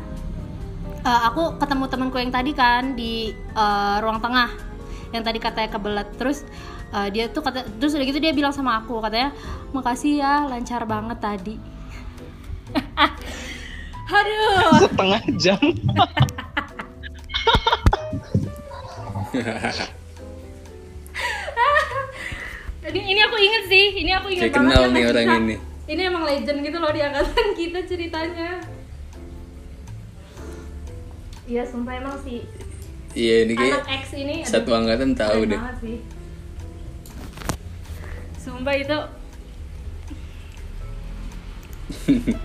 eh, aku ketemu temanku yang tadi kan di eh, ruang tengah yang tadi katanya kebelet. Terus eh, dia tuh kata terus udah gitu dia bilang sama aku katanya makasih ya lancar banget tadi. Aduh. Setengah jam. ini ini aku inget sih ini aku inget Kayak banget kenal yang nih orang cerita. ini. ini emang legend gitu loh di angkatan kita ceritanya. Iya sumpah emang sih. Iya ini kayak anak X ini aduh, satu angkatan tahu deh. sih. Sumpah itu.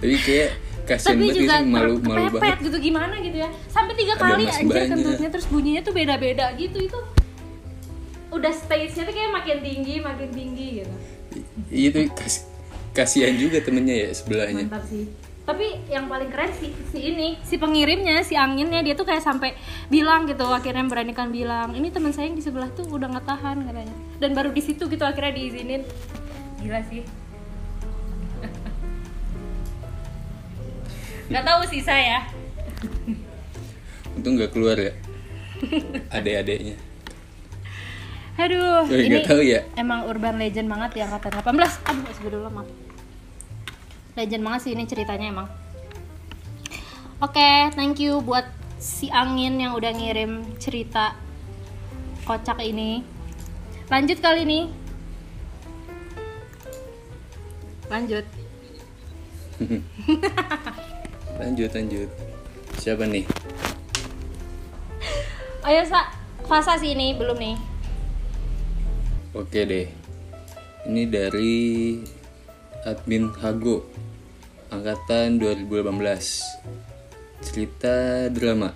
Tapi kayak kasian tapi juga sih malu malu banget. gitu gimana gitu ya. Sampai tiga kali aja kentutnya terus bunyinya tuh beda-beda gitu itu udah stage-nya tuh kayak makin tinggi makin tinggi gitu. Itu kas kasihan juga temennya ya sebelahnya. Mantap sih. Tapi yang paling keren si, si ini si pengirimnya si anginnya dia tuh kayak sampai bilang gitu akhirnya beranikan bilang ini teman saya yang di sebelah tuh udah nggak tahan katanya. Dan baru di situ gitu akhirnya diizinin. Gila sih. Nggak tahu sih saya untung nggak keluar ya adek-adeknya aduh ini tahu ya. emang urban legend banget ya angkatan 18 aduh sebelum maaf legend banget sih ini ceritanya emang. Oke thank you buat si angin yang udah ngirim cerita kocak ini. Lanjut kali ini. Lanjut. Lanjut lanjut. Siapa nih? Ayo sa. Fasa sih ini belum nih oke deh. Ini dari admin Hago angkatan 2018 cerita drama.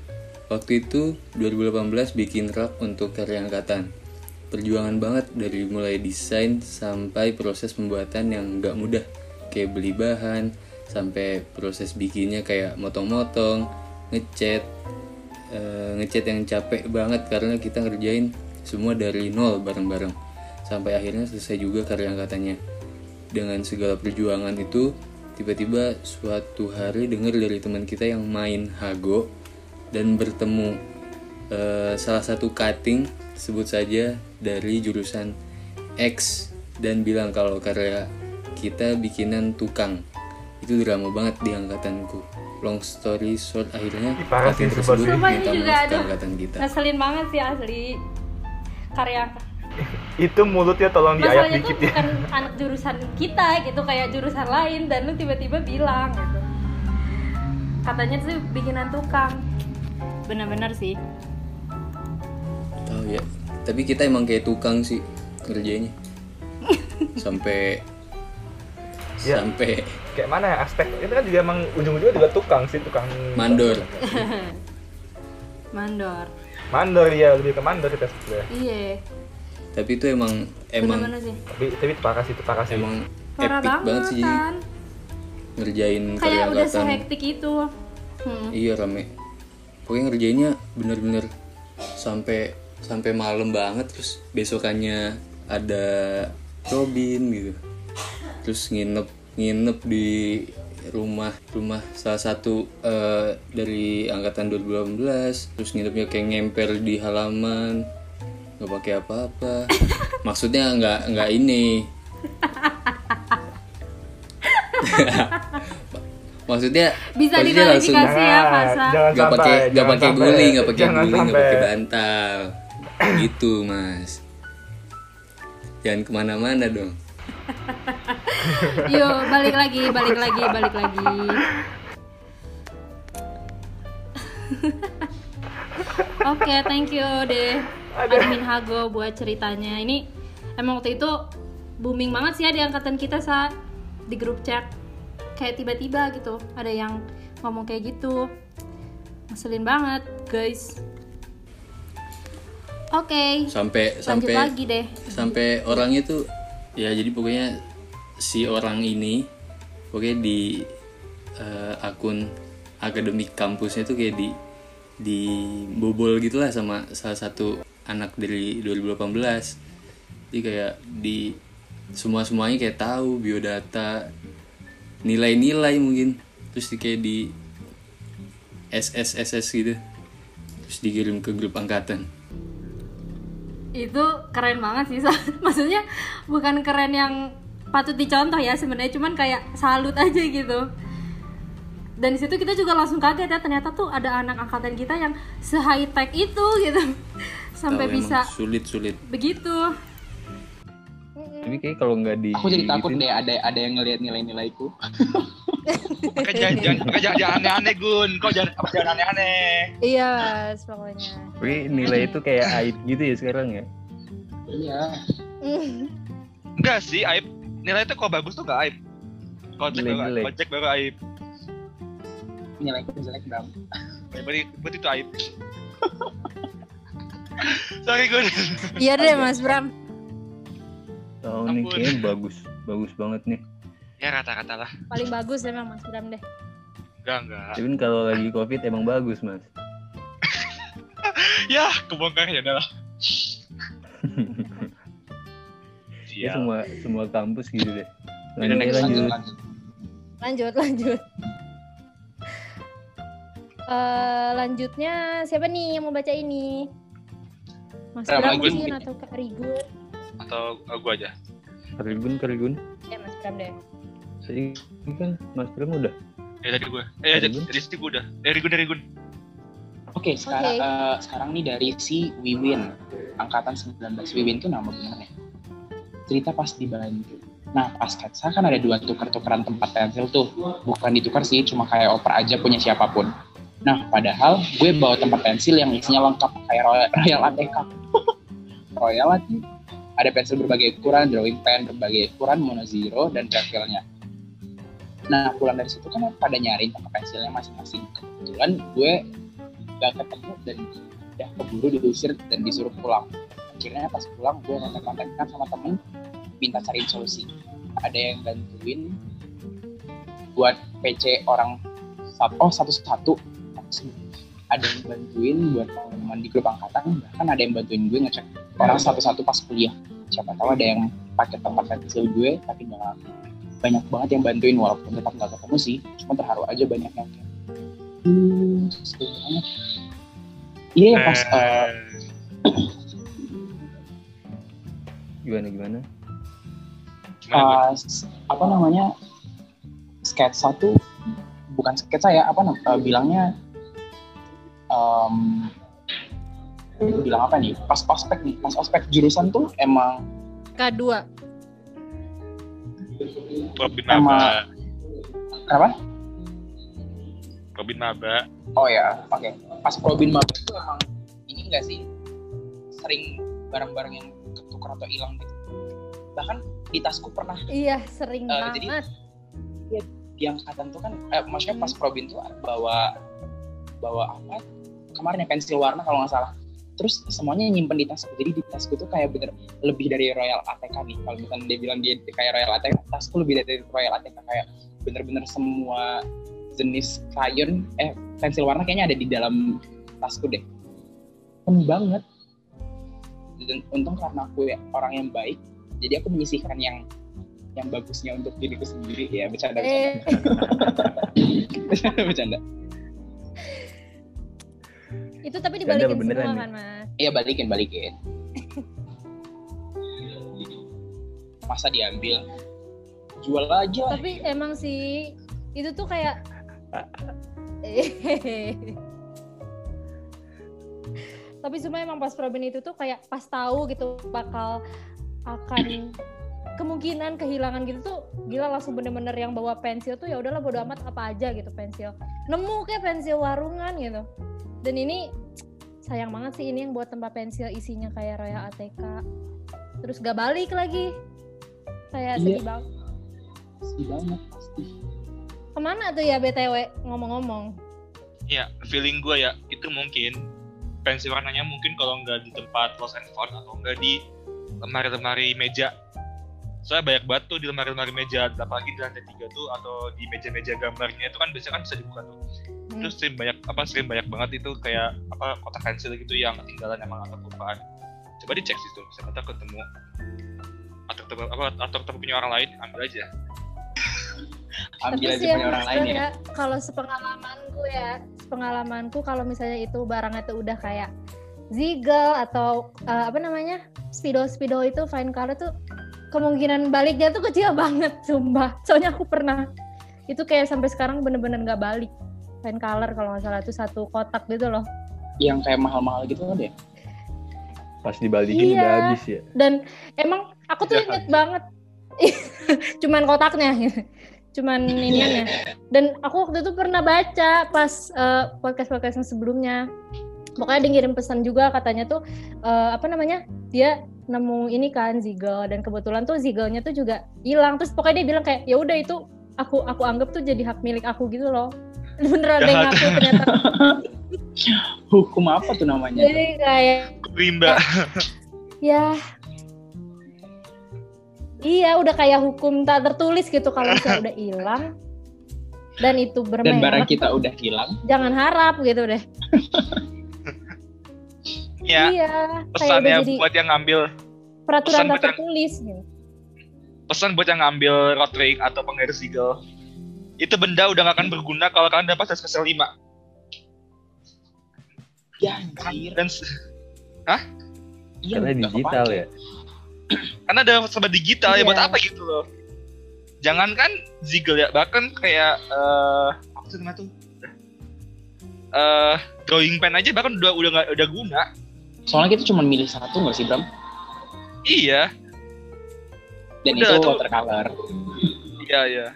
Waktu itu 2018 bikin rap untuk karya angkatan. Perjuangan banget dari mulai desain sampai proses pembuatan yang gak mudah. Kayak beli bahan sampai proses bikinnya kayak motong-motong ngecat eh, ngecat yang capek banget karena kita ngerjain semua dari nol bareng-bareng sampai akhirnya selesai juga karya angkatannya. Dengan segala perjuangan itu tiba-tiba suatu hari dengar dari teman kita yang main hago dan bertemu eh, salah satu cutting sebut saja dari jurusan X dan bilang kalau karya kita bikinan tukang. Itu drama banget di angkatanku. Long story short akhirnya cutting tersebut minta maaf ke angkatan kita. ngeselin banget sih asli. Karya Itu mulutnya tolong diayak masalahnya tuh dikit ya. bukan anak jurusan kita gitu kayak jurusan lain dan lu tiba-tiba bilang gitu. Katanya tuh bikinan tukang. Bener-bener sih. Tahu ya tapi kita emang kayak tukang sih kerjanya. Sampai Ya. sampai Kayak mana ya aspek itu kan juga emang ujung-ujungnya juga tukang sih tukang mandor. Mandor. Mandor ya lebih ke mandor kita sebenarnya. iya tapi itu emang emang Tapi tapi itu parah sih itu parah sih. emang parah epic banget, banget sih jadi kan? ngerjain karya kayak udah sehektik itu. Hmm. iya rame. Pokoknya ngerjainnya bener-bener sampai sampai malam banget terus besokannya ada Robin gitu. Terus nginep nginep di rumah rumah salah satu eh, dari angkatan 2018 terus nginepnya kayak ngemper di halaman nggak pakai apa-apa. Maksudnya nggak nggak ini. Maksudnya Bisa maksudnya langsung diklarifikasi ya Fasa jangan nggak pakai nggak jangan pakai guling nggak pakai guling nggak pakai bantal. Gitu mas. Jangan ke mana-mana dong. Yuk balik lagi, balik lagi, balik lagi. Oke, thank you deh admin Hago buat ceritanya. Ini emang waktu itu booming banget sih ya di angkatan kita saat di grup chat. Kayak tiba-tiba gitu ada yang ngomong kayak gitu. Ngeselin banget, guys. Oke, sampai lanjut sampai lagi deh. sampai orangnya tuh ya jadi pokoknya si orang ini pokoknya di eh, akun akademik kampusnya tuh kayak di di bobol gitulah sama salah satu anak dari 2018 jadi kayak di semua semuanya kayak tahu biodata nilai-nilai mungkin. Terus di kayak di SSSS gitu. Terus dikirim ke grup angkatan. Itu keren banget sih maksudnya bukan keren yang patut dicontoh ya sebenarnya. Cuman kayak salut aja gitu dan di situ kita juga langsung kaget ya ternyata tuh ada anak angkatan kita yang se high tech itu gitu sampai emang bisa sulit sulit begitu tapi kayak kalau nggak di Aku jadi takut deh ada ada yang ngelihat nilai-nilaiku. Pakai jangan jangan pakai jangan aneh-aneh Gun. Kok jangan apa jangan aneh-aneh. iya mas pokoknya Tapi nilai itu kayak aib gitu ya sekarang ya. Iya. Enggak sih, aib. Nilai itu kalau bagus tuh enggak aib. Kalau cek baru aib. Nilai gue jelek Bram. Ya, berarti, berarti itu aib. Sorry Gun. iya deh mas Bram Oh ini kayaknya bagus, bagus banget nih. Ya rata-rata lah. paling bagus emang mas Bram deh Enggak enggak. Tapi kan kalau lagi covid emang bagus mas. Ya, kebongkar ya adalah. Ya semua semua kampus gitu deh. Lanjut, lanjut. lanjut. lanjut lanjut Eh, lanjutnya siapa nih yang mau baca ini Mas Bram, Bram Rigun mungkin atau Kak Rigun Atau uh, gua aja. Karigun, Karigun. ya Mas Bram deh Tadi kan Mas Bram udah. Ya tadi gua. Eh, Dari jadi Gun? dari situ gua udah. Dari Gun, dari Gun. Oke, sekarang Oke. eh, sekarang nih dari si Wiwin, angkatan 19. Wiwin tuh nama benernya. Cerita pas dibantu. Nah, pas sketsa kan ada dua tuker-tukeran tempat pensil tuh. Bukan ditukar sih, cuma kayak oper aja punya siapa pun. Nah, padahal gue bawa tempat pensil yang isinya lengkap kayak Royal, Royal ATK. Royal lagi. Ada pensil berbagai ukuran, drawing pen berbagai ukuran, mono zero, dan refillnya. Nah, pulang dari situ kan pada nyariin tempat pensilnya masing-masing. Kebetulan gue gak ketemu dan udah keburu diusir dan disuruh pulang. Akhirnya pas pulang gue kontak-kontakan sama temen minta cariin solusi. Ada yang bantuin buat PC orang satu, oh satu-satu. Ada yang bantuin buat teman di grup angkatan, bahkan ada yang bantuin gue ngecek orang satu-satu pas kuliah. Siapa tahu ada yang pakai tempat pensil gue, tapi jangan banyak banget yang bantuin walaupun tetap nggak ketemu sih. Cuma terharu aja banyak yang kayak, hmm, seru banget. Iya yang pas eh, Gimana gimana? Pas apa namanya sketsa tuh bukan sketsa ya apa nam- eh, bilangnya em, bilang apa nih? Pas ospek nih pas ospek jurusan tuh emang K2 Robin Sama- Maba. kenapa? Robin Maba. oh ya oke. Pas probin maba itu emang ini enggak sih? Sering barang-barang yang ketukar atau hilang gitu. Bahkan di tasku pernah. Iya sering Eh, jadi- banget. di angkatan tuh kan eh, maksudnya pas probin tuh bawa bawa apa kemarin ya pensil warna kalau nggak salah. Terus semuanya nyimpen di tasku. Jadi di tasku tuh kayak bener lebih dari Royal ATK nih. Kalau misalnya dia bilang dia kayak Royal ATK tasku lebih dari Royal ATK kayak bener-bener semua jenis crayon eh pensil warna kayaknya ada di dalam tasku deh. Penuh banget. Dan untung karena aku ya orang yang baik jadi aku menyisihkan yang yang bagusnya untuk diriku sendiri. Ya bercanda eh. Bercanda bercanda itu tapi dibalikin beneran semua nih? kan mas? Iya balikin balikin. Masa diambil? Jual aja. Tapi emang sih itu tuh kayak tapi cuma emang pas Probin itu tuh kayak pas tahu gitu bakal akan kemungkinan kehilangan gitu tuh gila langsung bener-bener yang bawa pensil tuh ya udahlah bodo amat apa aja gitu pensil. Nemu kayak pensil warungan gitu. Dan ini sayang banget sih ini yang buat tempat pensil isinya kayak Royal ATK terus gak balik lagi. Kayak Iya. sedih banget. Sedih banget pasti. Ke mana tuh ya BTW ngomong-ngomong. Ya, feeling gue ya itu mungkin pensil warnanya mungkin kalau nggak di tempat lost and found atau nggak di lemari-lemari meja. Soalnya banyak banget tuh di lemari-lemari meja, apalagi di lantai tiga tuh atau di meja-meja gambarnya itu kan biasanya kan bisa dibuka tuh. Hmm. Terus sering banyak apa sering banyak banget itu kayak apa kotak pensil gitu yang ketinggalan emang atau kelupaan. Coba dicek sih tuh, siapa tahu ketemu atau ketemu apa atau ketemu punya orang lain ambil aja. ambil Tapi aja punya orang lain sebenarnya ya Kalau sepengalamanku ya, sepengalamanku kalau misalnya itu barangnya tuh udah kayak Zigel atau eh, apa namanya Speedo Speedo itu fine color tuh kemungkinan baliknya tuh kecil banget, sumpah. Soalnya aku pernah itu kayak sampai sekarang bener-bener nggak balik fine color kalau nggak salah itu satu kotak gitu loh. yang kayak mahal-mahal gitu kan deh Pas dibalikin Iya. udah habis ya. Dan emang aku tuh Jahat. inget banget, cuman kotaknya. cuman iniannya dan aku waktu itu pernah baca pas podcast podcast yang sebelumnya pokoknya dia ngirim pesan juga katanya tuh eh, apa namanya dia nemu ini kan Zigel dan kebetulan tuh Zigelnya tuh juga hilang. Terus pokoknya dia bilang kayak ya udah itu aku aku anggap tuh jadi hak milik aku gitu loh. Beneran ada yang Jahat. ngaku ternyata. Hukum apa tuh namanya? jadi kayak rimba. Ya. Iya udah kayak hukum tak tertulis gitu kalau misalnya udah hilang. Dan itu Dan barang kita udah hilang. jangan harap gitu deh ya iya kayak pesannya buat yang ngambil peraturan pesan tak buat yang- tertulis gitu. pesan buat yang ngambil rake atau penggaris eagle itu benda udah gak akan berguna kalau kalian dapat spesial 5 Ya anjir. dan s- Iya, Karena digital ya. karena ada serba digital ya Iya. buat apa gitu loh jangan kan Ziggle ya bahkan kayak eh apa sih namanya tuh eh drawing pen aja bahkan udah udah nggak udah guna Soalnya kita cuma milih satu nggak sih Bram? iya Dan Udah, itu tuh. watercolor. iya iya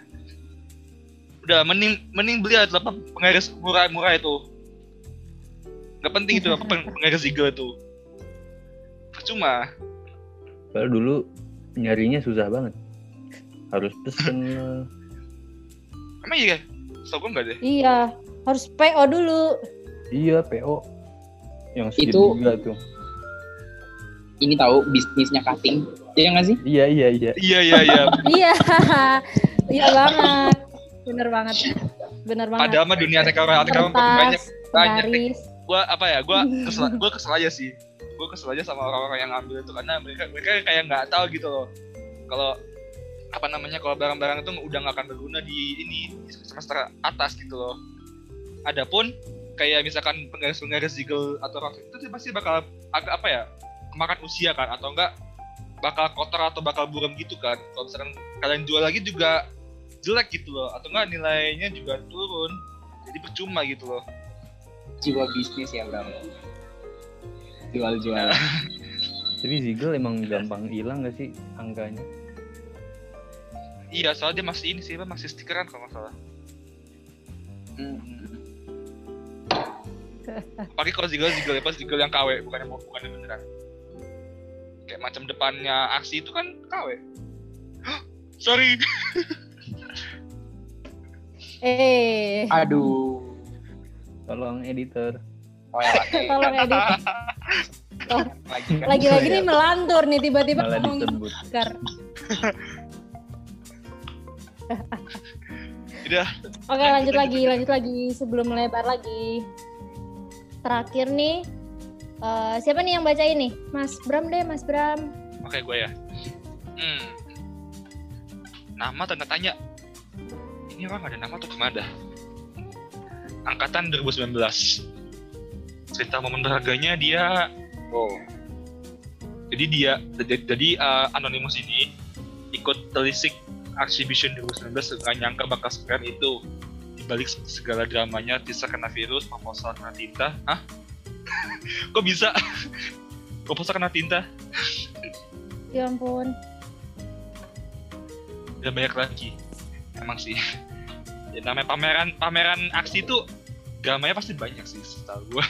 udah mending mending beli aja apa penggaris murah murah itu nggak penting itu apa peng- penggaris Ziggle itu percuma Padahal dulu nyarinya susah banget. Harus pesen emang iya so gue nggak deh iya harus PO dulu Iya, PO. Yang Itu- juga tuh. Ini tahu bisnisnya cutting. Iya nggak sih? Iya, iya, iya. iya iya iya. Iya. Iya banget. Bener banget. Bener banget. Padahal mah dunia TKW TKW banyak banyak gua apa ya gua kesel gua kesel aja sih. Gua kesel aja sama orang-orang yang ngambil itu karena mereka mereka kayak nggak tahu gitu loh. Kalau apa namanya kalau barang-barang itu udah nggak akan berguna di ini di semester atas gitu loh. Adapun kayak misalkan penggaris-penggaris jiggle atau rock itu sih pasti bakal agak apa ya kemakan usia kan atau enggak bakal kotor atau bakal buram gitu kan kalau misalkan kalian jual lagi juga jelek gitu loh atau enggak nilainya juga turun jadi percuma gitu loh Jiwa bisnis ya Bram. Jual-jual. Tapi Ziggle emang gampang hilang gak sih angkanya? Iya, soalnya dia masih ini sih, masih stikeran kalau nggak salah. Hmm. Apalagi kalau Ziggle, Ziggle pas Ziggle yang KW, bukan yang bukan yang beneran. Kayak macam depannya aksi itu kan KW. Hah, Sorry. eh Aduh. Tolong editor. Oh ya, lagi. tolong edit lagi kan. lagi-lagi nih melantur nih tiba-tiba Malah ngomong disebut. Gar. Udah, Oke lanjut lagi, lanjut lagi sebelum melebar lagi. Terakhir nih, eh, siapa nih yang baca ini? Mas Bram deh, Mas Bram. oke gue ya. Hmm. Nama tanda tanya. Ini orang ada nama ke mana dah? Angkatan 2019. Cerita momen berharganya dia Oh. jadi dia jadi, uh, anonymous ini ikut telisik exhibition 2019 nggak nyangka bakal sekeren itu dibalik segala dramanya teaser kena virus proposal kena tinta hah kok bisa proposal kena tinta Ya ampun. dan banyak lagi emang sih ya namanya pameran pameran aksi itu dramanya pasti banyak sih setahu gua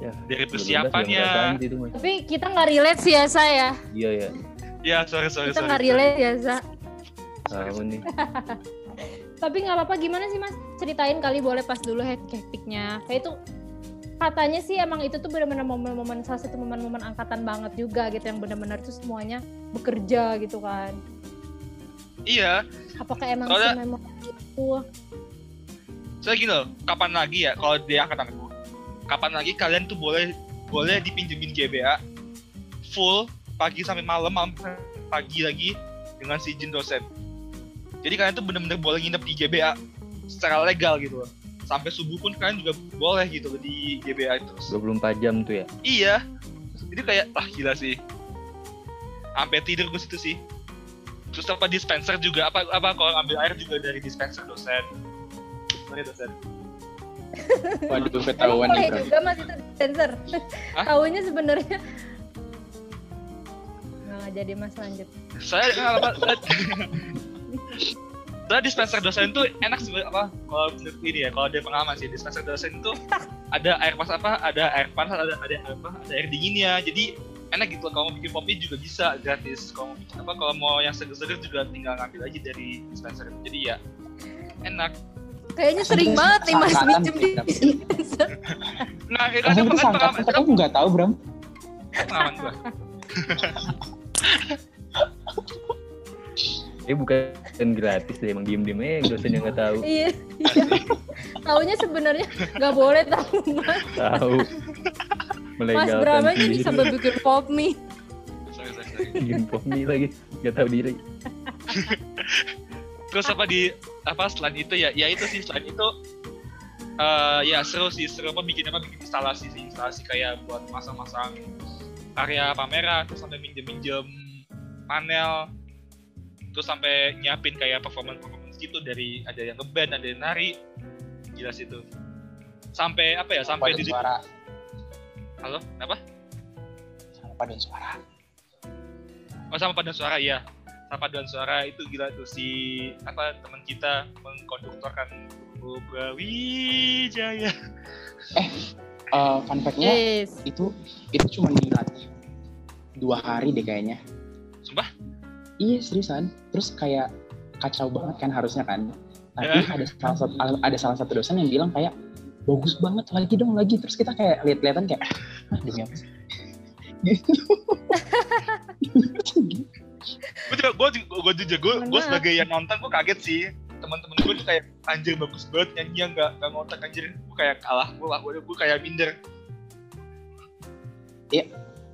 Ya, dari 2012 persiapannya Mas? Tapi kita nggak relate sih ya saya. Iya ya, ya sorry sorry Kita sorry, nggak sorry. relate ya Za. tahu nih. Tapi nggak apa-apa gimana sih Mas? Ceritain kali boleh pas dulu hektiknya. Kayak itu katanya sih emang itu tuh benar-benar momen-momen salah satu momen-momen angkatan banget juga gitu yang benar-benar tuh semuanya bekerja gitu kan. iya Apakah emang Soalnya- sememori itu? Saya gini loh, kapan lagi ya kalau dia angkatan aku? Kapan lagi kalian tuh boleh boleh dipinjemin GBA full pagi sampai malam, malam sampai pagi lagi dengan si izin dosen. Jadi kalian tuh bener-bener boleh nginep di GBA secara legal gitu loh. Sampai subuh pun kalian juga boleh gitu loh di GBA itu. 24 jam tuh ya. Iya. Jadi kayak ah gila sih. Sampai tidur gue situ sih. Terus apa dispenser juga apa apa kalau ambil air juga dari dispenser dosen. Sorry dosen. Waduh, ketahuan nih, boleh juga mas itu. Hah? Tahunya sebenarnya. Nggak jadi mas lanjut. saya apa Soalnya dispenser dosen itu enak sih apa kalau menurut ini ya kalau ada pengalaman sih dispenser dosen itu ada air panas apa ada air panas ada ada air apa ada air dinginnya jadi enak gitu kalau mau bikin kopi juga bisa gratis kalau mau bikin apa kalau mau yang seger-seger juga tinggal ngambil aja dari dispenser itu jadi ya enak Kayaknya sering banget nih Mas minjem kita. di dispenser. nah itu kan pengalaman kan aku nggak tahu Bram. pengalaman gua Eh bukan gratis deh, emang diem diem aja dosen yang nggak tahu. Iya. iya. Taunya sebenarnya nggak boleh tahu Mas. Tahu. Mas Melegalkan Bram aja nih sendiri. sampai bikin pop mie. bikin pop mie lagi, nggak tahu diri. terus apa di apa selain itu ya ya itu sih selain itu eh ya seru sih seru apa bikin apa bikin instalasi sih instalasi kayak buat masang-masang area pameran terus sampai minjem-minjem panel terus sampai nyiapin kayak performance performance gitu dari ada yang ngeband ada yang nari. Jelas itu. Sampai apa ya sampai Paduan di suara, halo? Apa? Sama paduan suara. oh sama paduan suara iya. Sama paduan suara itu gila tuh si apa teman kita mengkonduktorkan Brawijaya. Eh, fun fact-nya Yes. itu itu cuma dilatih dua hari deh kayaknya. sumpah Iya seriusan. Terus kayak kacau banget kan harusnya kan. Tapi ada salah satu ada salah satu dosen yang bilang kayak bagus banget lagi dong lagi. Terus kita kayak lihat-lihatan kayak ah demi apa sih? Gitu. gue juga gue gue jujur gue gue sebagai yang nonton gue kaget sih teman-teman gue tuh kayak anjir bagus banget nyanyi nggak nggak ngotak anjir gue kayak kalah gue lah gue gue kayak minder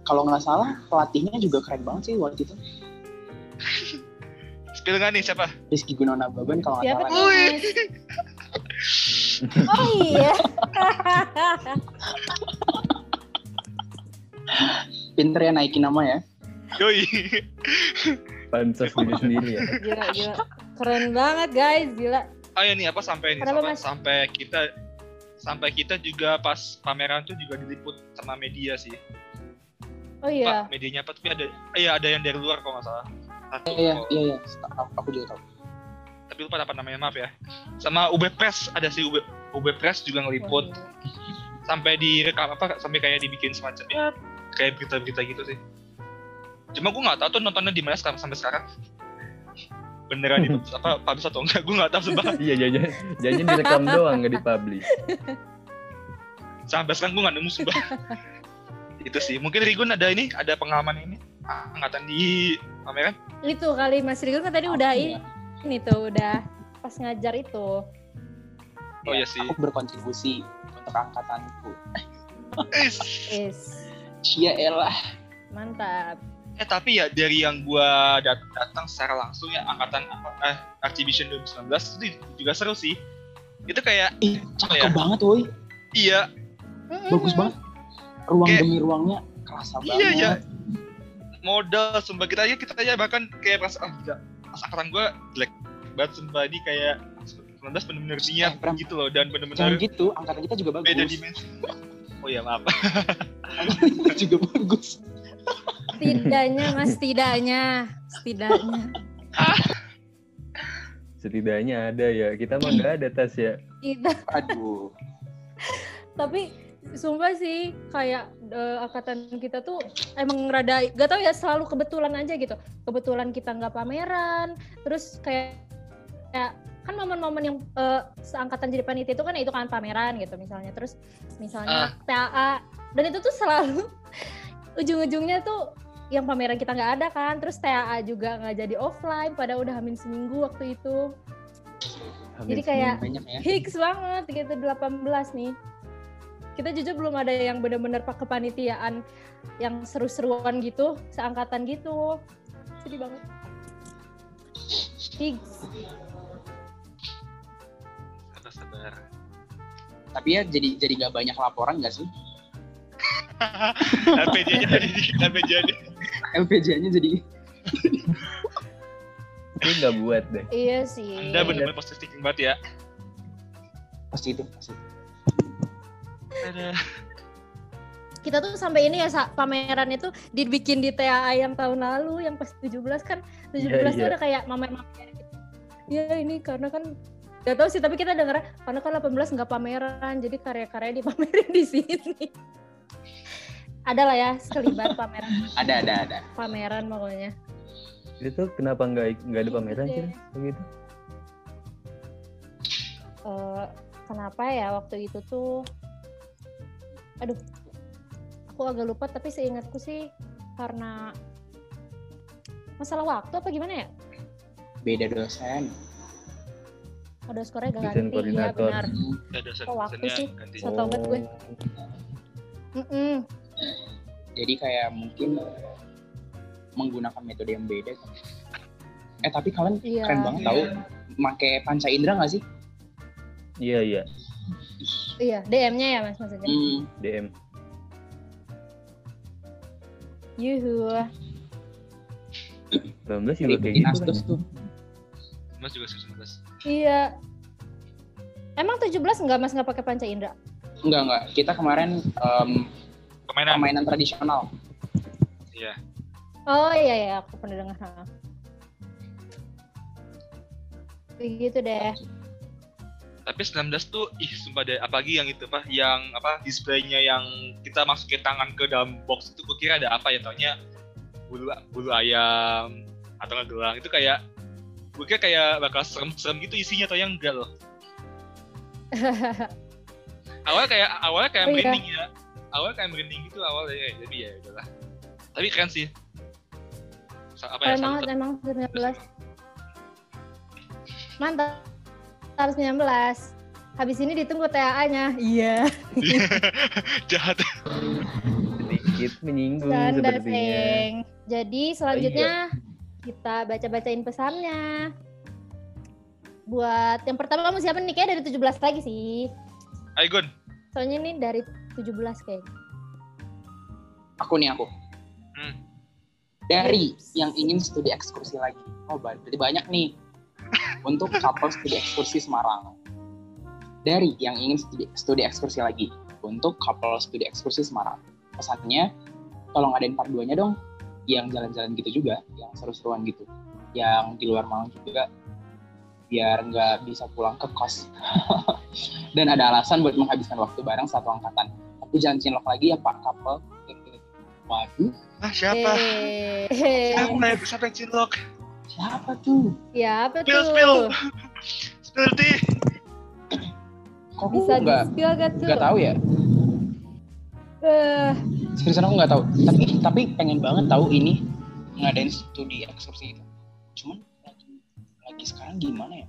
Kalau nggak salah pelatihnya juga keren banget sih waktu itu. Spill nggak nih siapa Rizky Gunawan Baban kalau nggak salah. Wih. Oh iya. Pinter ya naikin nama ya. yoi Pansos diri sendiri ya. Gila, gila. Keren banget guys, gila. oh ya nih apa sampai Kenapa, sampai, Mas? sampai kita sampai kita juga pas pameran tuh juga diliput sama media sih Oh iya. Pak, medianya apa tapi ada iya ada yang dari luar kalau nggak salah satu Iya kok. iya iya. Aku, juga tahu. tapi lupa apa namanya maaf ya sama UB Press ada sih UB UB Press juga ngeliput sampai direkam apa sampai kayak dibikin semacam ya kayak berita-berita gitu sih cuma gue nggak tahu tuh nontonnya di mana sekarang sampai sekarang beneran itu apa publish atau enggak gue nggak tahu sumpah Iya jajan, jajan direkam doang nggak dipublish. sampai sekarang gue nggak nemu sumpah itu sih mungkin Rigun ada ini ada pengalaman ini angkatan di pameran Itu kali Mas Rigun kan tadi udah Iya. ini tuh udah pas ngajar itu. Oh iya sih. Aku berkontribusi untuk angkatanku. Is. Is. Cia elah. Mantap. Eh tapi ya dari yang gua dat- datang secara langsung ya angkatan apa eh Exhibition 2019 itu juga seru sih. Itu kayak Ih, cakep ya? banget woi. iya Bagus banget. Ruang Kayak- demi ruangnya kerasa banget. iya ya modal sumpah kita aja kita aja bahkan kayak pas ah gila pas angkatan gua jelek banget sumpah ini kayak 19 bener-bener niat Eh, gitu loh dan Jangan bener-bener gitu, angkatan kita juga bagus. beda dimensi. Oh ya maaf. Angkatan kita juga bagus. Setidaknya Mas, setidaknya. Setidaknya. Setidaknya ada ya. Kita mah nggak ada tas ya. Kita Aduh. tapi sumpah sih kayak eh, angkatan kita tuh emang rada gak tau ya selalu kebetulan aja gitu. Kebetulan kita nggak pameran terus kayak kayak kan momen-momen yang eh, seangkatan jadi panitia itu kan itu kan pameran gitu misalnya. Terus misalnya TAA dan itu tuh selalu ujung-ujungnya tuh yang pameran kita nggak ada kan. Terus TAA juga nggak jadi offline pada udah hamin seminggu waktu itu. Jadi kayak- ya. Banget gitu 18 nih. Kita jujur belum ada yang benar-benar pakai kepanitiaan yang seru-seruan gitu, seangkatan gitu. Sedih banget. Hicks. Sabar sabar. Tapi ya jadi jadi nggak banyak laporan nggak sih? LPJ-nya jadi LPJ-nya. LPJ-nya jadi Ini nggak buat deh. Iya sih. Anda benar-benar positif banget ya. pasti itu pasti. Ada. Kita tuh sampai ini ya pameran itu dibikin di TAA yang tahun lalu yang pas 17 kan 17 Iya, tuh iya. ada kayak mamer-mamer gitu. ya ini karena kan Gak tahu sih, tapi kita denger karena kan 18 nggak pameran, jadi karya-karya dipamerin di sini. ada lah ya sekelibat pameran, Ada, ada, ada. pameran pokoknya. Itu kenapa nggak nggak ada Gitu pameran sih begitu? Eh, kenapa ya waktu itu tuh, aduh, aku agak lupa tapi seingatku sih karena masalah waktu apa gimana ya? Beda dosen. Ada skornya Dosen ganti, ya benar. Ada dosen Oh, waktu dosennya sih. ganti. Tau banget gue. Mm-mm. Jadi kayak mungkin menggunakan metode yang beda. kan. Eh tapi kalian Iya. keren banget tahu make panca indera nggak sih? Iya iya Iya, DM-nya ya mas maksudnya. Hmm, DM. Yuhu. 19 juga kayak gitu kan. asdos tuh. Mas juga 19. Iya. Emang 17 enggak Mas nggak pakai panca indera? Enggak enggak. Kita kemarin em, Permainan. permainan tradisional. Iya. Oh iya ya, aku pernah dengar. Begitu deh. Tapi 19 tuh ih sumpah deh apalagi yang itu apa yang apa displaynya yang kita masukin tangan ke dalam box itu gue kira ada apa ya taunya bulu bulu ayam atau gelang itu kayak gue kira kayak bakal serem-serem gitu isinya atau yang enggak loh awalnya kayak awalnya kayak Oh, iya. merinding ya awalnya kayak merinding gitu awalnya ya jadi ya udahlah tapi keren sih apa ya salut- emang 19. Mantap. Harus 19. Habis ini ditunggu TAA-nya. Iya. jahat Sedikit menyinggung Canda, sepertinya. Seng. Jadi selanjutnya kita baca-bacain pesannya. Buat yang pertama kamu siapa nih? Kayak dari 17 lagi sih. ayo Gun Soalnya ini dari 17 kayak. Aku nih aku. Hmm. Dari yang ingin studi ekskursi lagi. Oh berarti banyak nih. Untuk couple studi ekskursi Semarang. Dari yang ingin studi, studi ekskursi lagi. Untuk couple studi ekskursi Semarang. Pesannya, tolong adain part 2-nya dong. Yang jalan-jalan gitu juga. Yang seru-seruan gitu. Yang di luar Malang juga. Biar nggak bisa pulang ke kos. Dan ada alasan buat menghabiskan waktu bareng satu angkatan. Tapi jangan cinlok lagi ya Pak couple. Waduh, ah siapa Eh, siapa siapa yang cinlok siapa tuh? ya apa spill tuh? spill spill tea Kok aku Bisa nggak di-spill gak tuh? nggak tahu ya? Eh, Seriusan aku nggak tahu. Tapi tapi pengen banget tahu ini ngadain studi ekskursi itu. Cuman lagi lagi sekarang gimana ya?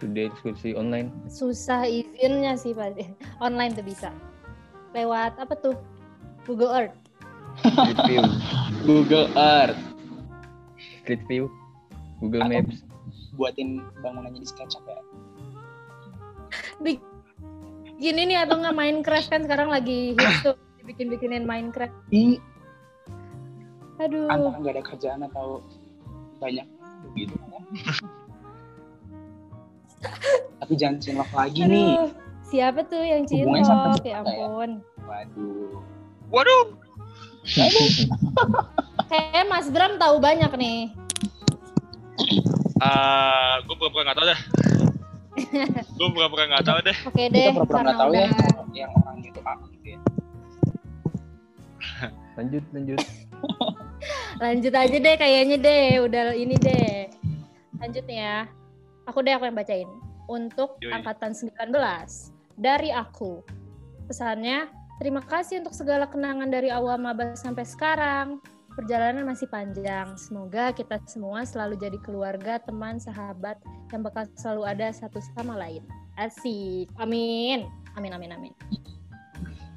Sudah diskusi online. susah izinnya sih pasti. Online tuh bisa. Lewat apa tuh? Google Earth. Google Earth Street View, Google Atau- Maps. buatin bangunannya di SketchUp ya. Gini nih atau nggak Minecraft kan sekarang lagi hits tuh dibikin-bikinin Minecraft. Ini Aduh. antara nggak ada kerjaan atau banyak gitu kan. Tapi jangan cinlok lagi nih. Aduh. Siapa tuh yang cinlok? Ya ya? ampun. Waduh. waduh Kayak Mas Bram tahu banyak nih. ah gue pura-pura nggak tahu dah gue pura-pura nggak tahu deh Oke deh. Kita pura-pura nggak tahu ya udah- yang orang itu A gitu ya. Lanjut, lanjut. Lanjut aja deh kayaknya deh. Udah ini deh. Lanjut nih ya. Aku deh aku yang bacain. Untuk Yoi. angkatan 19 dari aku. Pesannya, terima kasih untuk segala kenangan dari awal maba sampai sekarang. Perjalanan masih panjang. Semoga kita semua selalu jadi keluarga, teman, sahabat yang bakal selalu ada satu sama lain. Asik. Amin. Amin amin amin.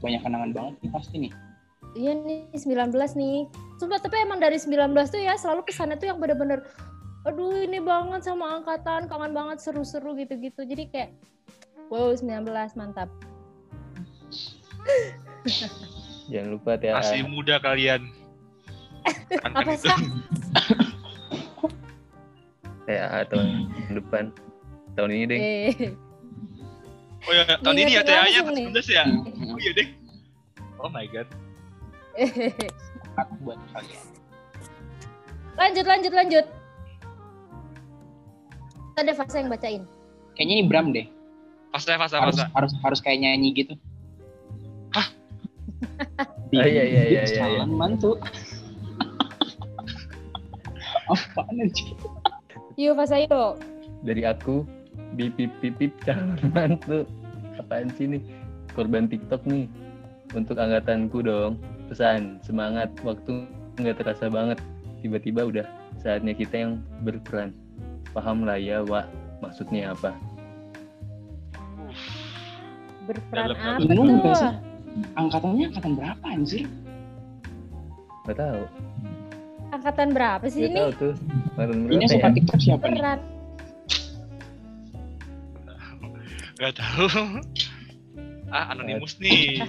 Banyak kenangan banget nih pasti nih. Iya nih 19 nih. Sumpah tapi emang dari 19 tuh ya selalu pesannya tuh yang bener-bener aduh ini banget sama angkatan, kangen banget seru-seru gitu-gitu. Jadi kayak wow 19 mantap. Jangan lupa ya. masih muda kalian Apa itu. sih? TAA tahun depan. Tahun ini deh. Eh, oh ya tahun ini ya TA nya. 19 ya oh iya deh oh my god Semangat buat kalian. lanjut lanjut lanjut. deh fase yang bacain. Kayaknya ini Bram deh. Fase fase Harus fase. harus harus kayak nyanyi gitu. Hah? Oh, iya, iya, iya, iya, calon mantu. Apaan anjir? Yuk fase yuk. dari aku bip bip bip calon mantu apaan sih nih korban TikTok nih untuk angkatanku dong pesan semangat waktu nggak terasa banget tiba-tiba udah saatnya kita yang berperan paham lah ya Wak maksudnya apa Berperan Dalam- apa tuh? gak? Angkatannya angkatan berapa anjir? nggak tahu Angkatan berapa sih ini? tahu tuh angkatan Ini yang suka ya TikTok siapa nih? Berat. Gak tahu. Ah, anonimus nih.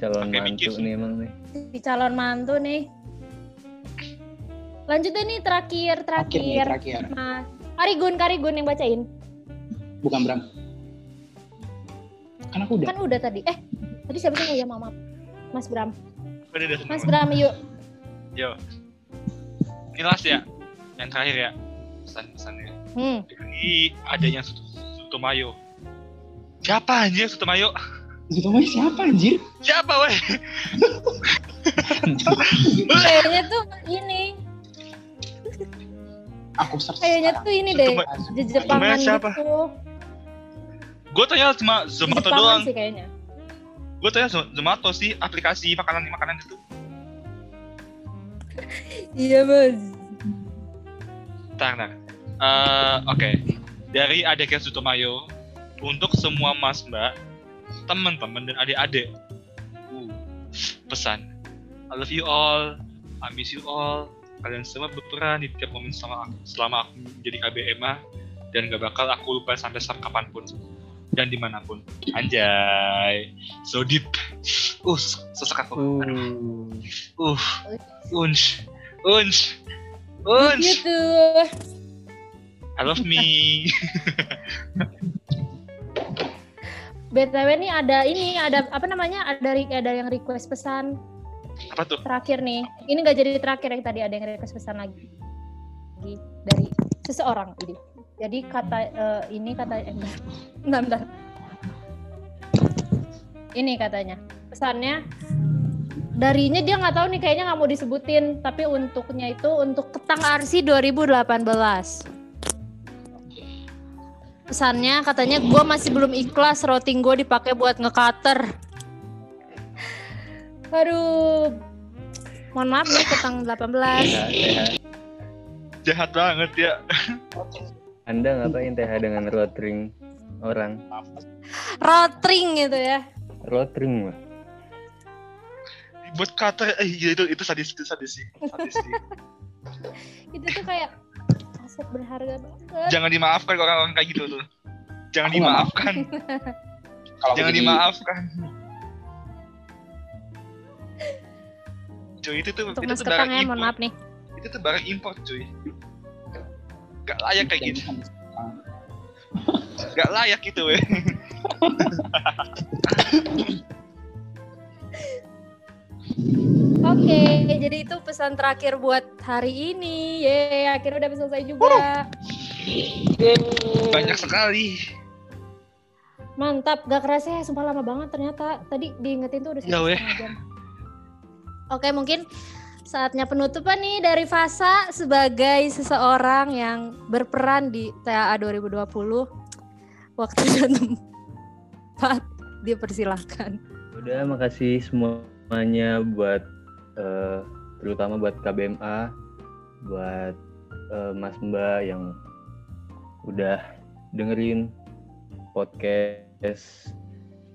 calon Pakai mantu mikir. nih emang nih Si calon mantu nih. Lanjut deh nih terakhir, Terakhir nih, terakhir. Mas Karigun, Karigun yang bacain. Bukan Bram. Kan aku udah. Kan udah tadi. Eh, tadi siapa sih? Ya, mama. Mas Bram. Mas Bram, yuk. Yo. Ini last ya. Yang terakhir ya. Pesan-pesannya. Hmm. Dari adanya Suto, Suto Mayo. Siapa anjir Suto Mayo? Gitu mah siapa anjir? Siapa weh? Kayaknya tuh ini. Aku search Kayaknya tuh ini Suto deh. Jepangan siapa? gitu. Gue tanya cuma Zomato Jepangan doang. sih kayaknya. Gue tanya Zo- Zomato sih aplikasi makanan-makanan itu. Iya, Mas. Ntar, ntar. Eh, Oke. Dari adiknya Sutomayo untuk semua mas mbak, teman-teman dan adik-adik. Uh, pesan. I love you all. I miss you all. Kalian semua berperan di tiap momen selama aku, selama aku menjadi KBMA dan gak bakal aku lupa sampai kapan pun dan di mana pun. Anjay, so deep. Uh, sesak aku. Aduh. Uh, unch, unch, unch. Gitu. I love me. BTW nih ada ini, ada apa namanya? Ada ada yang request pesan Apa tuh? terakhir nih. Ini nggak jadi terakhir yang tadi ada yang request pesan lagi. Lagi dari seseorang ini. Jadi kata eh, ini kata eh, bentar. Ini katanya. Pesannya darinya dia nggak tahu nih kayaknya nggak mau disebutin. Tapi untuknya itu untuk ketang arsi 2018 pesannya katanya gue masih belum ikhlas routing gue dipakai buat nge-cutter. Aduh. Mohon maaf nih ketang 18 sehat sehat Jahat banget ya. Anda ngapain TH dengan rotring orang rotring gitu ya rotring mah Buat kata eh iya, itu itu sadis itu sadis sih. Sadis sih. itu tuh kayak aset berharga banget Jangan dimaafkan kalau orang kayak gitu tuh. Jangan Aku dimaafkan. Kalau Jangan jadi- dimaafkan. Cuy itu tuh untuk itu mas tuh barang mohon impor. maaf nih Itu tuh barang impor cuy. Gak layak kayak gitu. Gak layak gitu weh. Oke, jadi itu pesan terakhir buat hari ini. Yeay, akhirnya udah selesai juga. Banyak sekali. Mantap, gak kerasa ya, sumpah lama banget ternyata. Tadi diingetin tuh udah satu jam. Oke, mungkin saatnya penutupan nih dari Fasa sebagai seseorang yang berperan di TAA 2020. Waktu dan tempat dipersilahkan. Udah makasih semuanya buat eh, terutama buat KBMA, buat eh, Mas Mbak yang udah dengerin podcast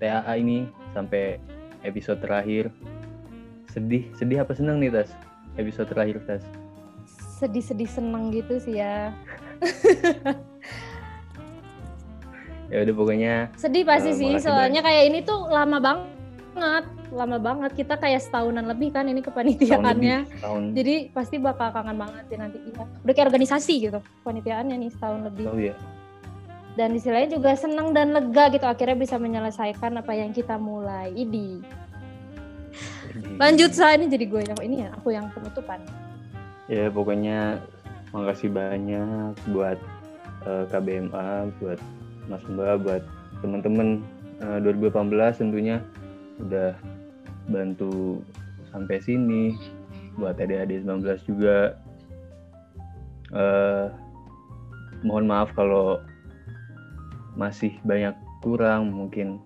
TAA ini sampai episode terakhir. Sedih, sedih apa seneng nih Tas? Episode terakhir Tas. Sedih-sedih seneng gitu sih ya. Ya udah pokoknya Sedih pasti Eh, sih, soalnya kayak ini tuh lama banget, lama banget. Kita kayak setahunan lebih kan ini kepanitiaannya. tahun Jadi pasti bakal kangen banget ya nanti. Iya. Udah kayak organisasi gitu, kepanitiaannya nih setahun lebih. tahu ya. Dan di sisi lain juga seneng dan lega gitu akhirnya bisa menyelesaikan apa yang kita mulai. Idi. Lanjut saya ini jadi gue yang ini ya, aku yang penutupan. Ya pokoknya makasih banyak buat eh, KBMA, buat Mas Mbak, buat teman-teman eh, 2018 tentunya udah bantu sampai sini. Buat adik-adik 19 juga. Eh, mohon maaf kalau masih banyak kurang mungkin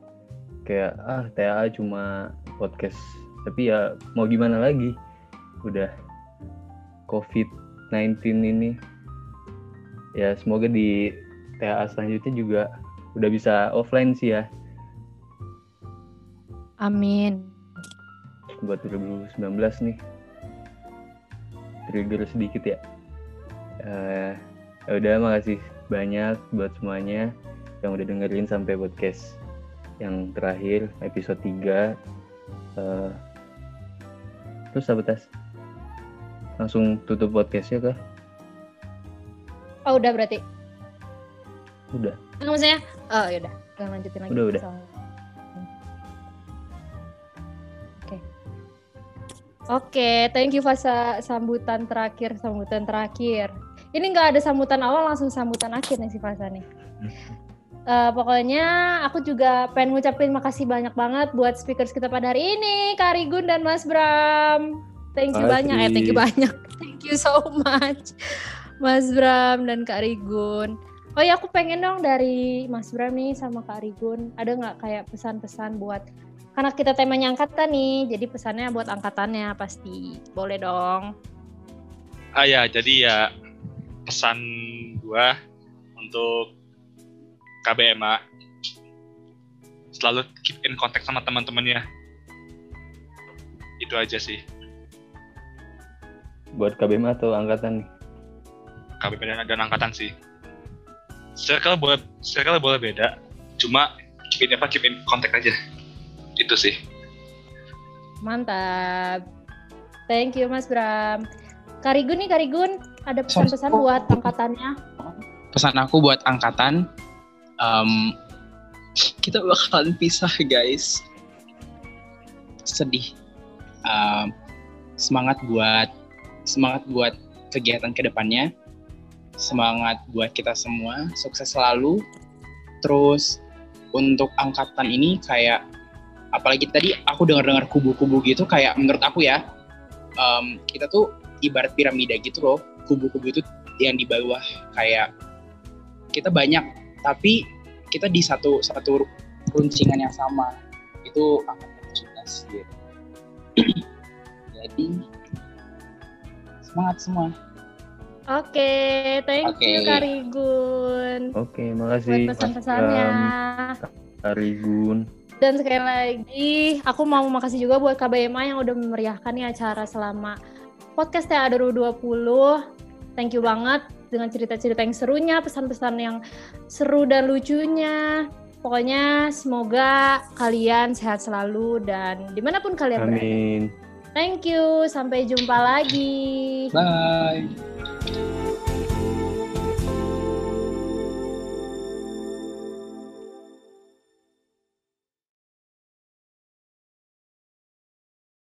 kayak ah TA cuma podcast tapi ya mau gimana lagi? Udah COVID-19 ini. Ya semoga di TA selanjutnya juga udah bisa offline sih ya. Amin. buat 2019 nih. Trigger sedikit ya. Ya udah makasih banyak buat semuanya yang udah dengerin sampai podcast yang terakhir episode 3 Eh, terus apa tas langsung tutup podcastnya kah Oh udah berarti. udah Enggak maksudnya? Oh yaudah, Gak lanjutin lagi. Udah, udah. Oke. Oke, thank you Fasa sambutan terakhir, sambutan terakhir. Ini nggak ada sambutan awal, langsung sambutan akhir nih si Fasa nih. Eh, pokoknya aku juga pengen ngucapin makasih banyak banget buat speakers kita pada hari ini, Kak Rigun dan Mas Bram. Thank you Makasih. banyak, eh thank you banyak. Thank you so much, Mas Bram dan Kak Rigun. Oh ya, aku pengen dong dari Mas Bram nih sama Kak Rigun, ada nggak kayak pesan-pesan buat karena kita temanya angkatan nih, jadi pesannya buat angkatannya pasti boleh dong. Ah ya, jadi ya pesan gua untuk KBMA selalu keep in contact sama teman-temannya. Itu aja sih. buat KBM atau angkatan nih KBM dan, dan angkatan sih. Circle boleh circle boleh beda, cuma keep in apa keep in contact aja. Itu sih. Mantap. Thank you Mas Bram. Karigun nih Karigun, ada pesan-pesan buat angkatannya? pesan aku buat angkatan em, kita bakalan pisah guys. Sedih. Em, semangat buat semangat buat kegiatan ke depannya semangat buat kita semua. Sukses selalu. Terus untuk angkatan ini kayak apalagi tadi aku dengar-dengar kubu-kubu gitu kayak menurut aku ya em, kita tuh ibarat piramida gitu loh. Kubu-kubu itu yang di bawah kayak kita banyak tapi kita di satu satu runcingan yang sama itu angkatan 17 gitu. jadi semangat semua Oke, thank you Oke. Karigun oke buat makasih pesan-pesannya. Bram, Arigun Dan sekali lagi, aku mau makasih juga buat KBMA yang udah memeriahkan nih acara selama podcast TA 2020. Thank you banget dengan cerita-cerita yang serunya, pesan-pesan yang seru dan lucunya. Pokoknya semoga kalian sehat selalu dan di mana pun kalian berada. amin Thank you, sampai jumpa lagi. bye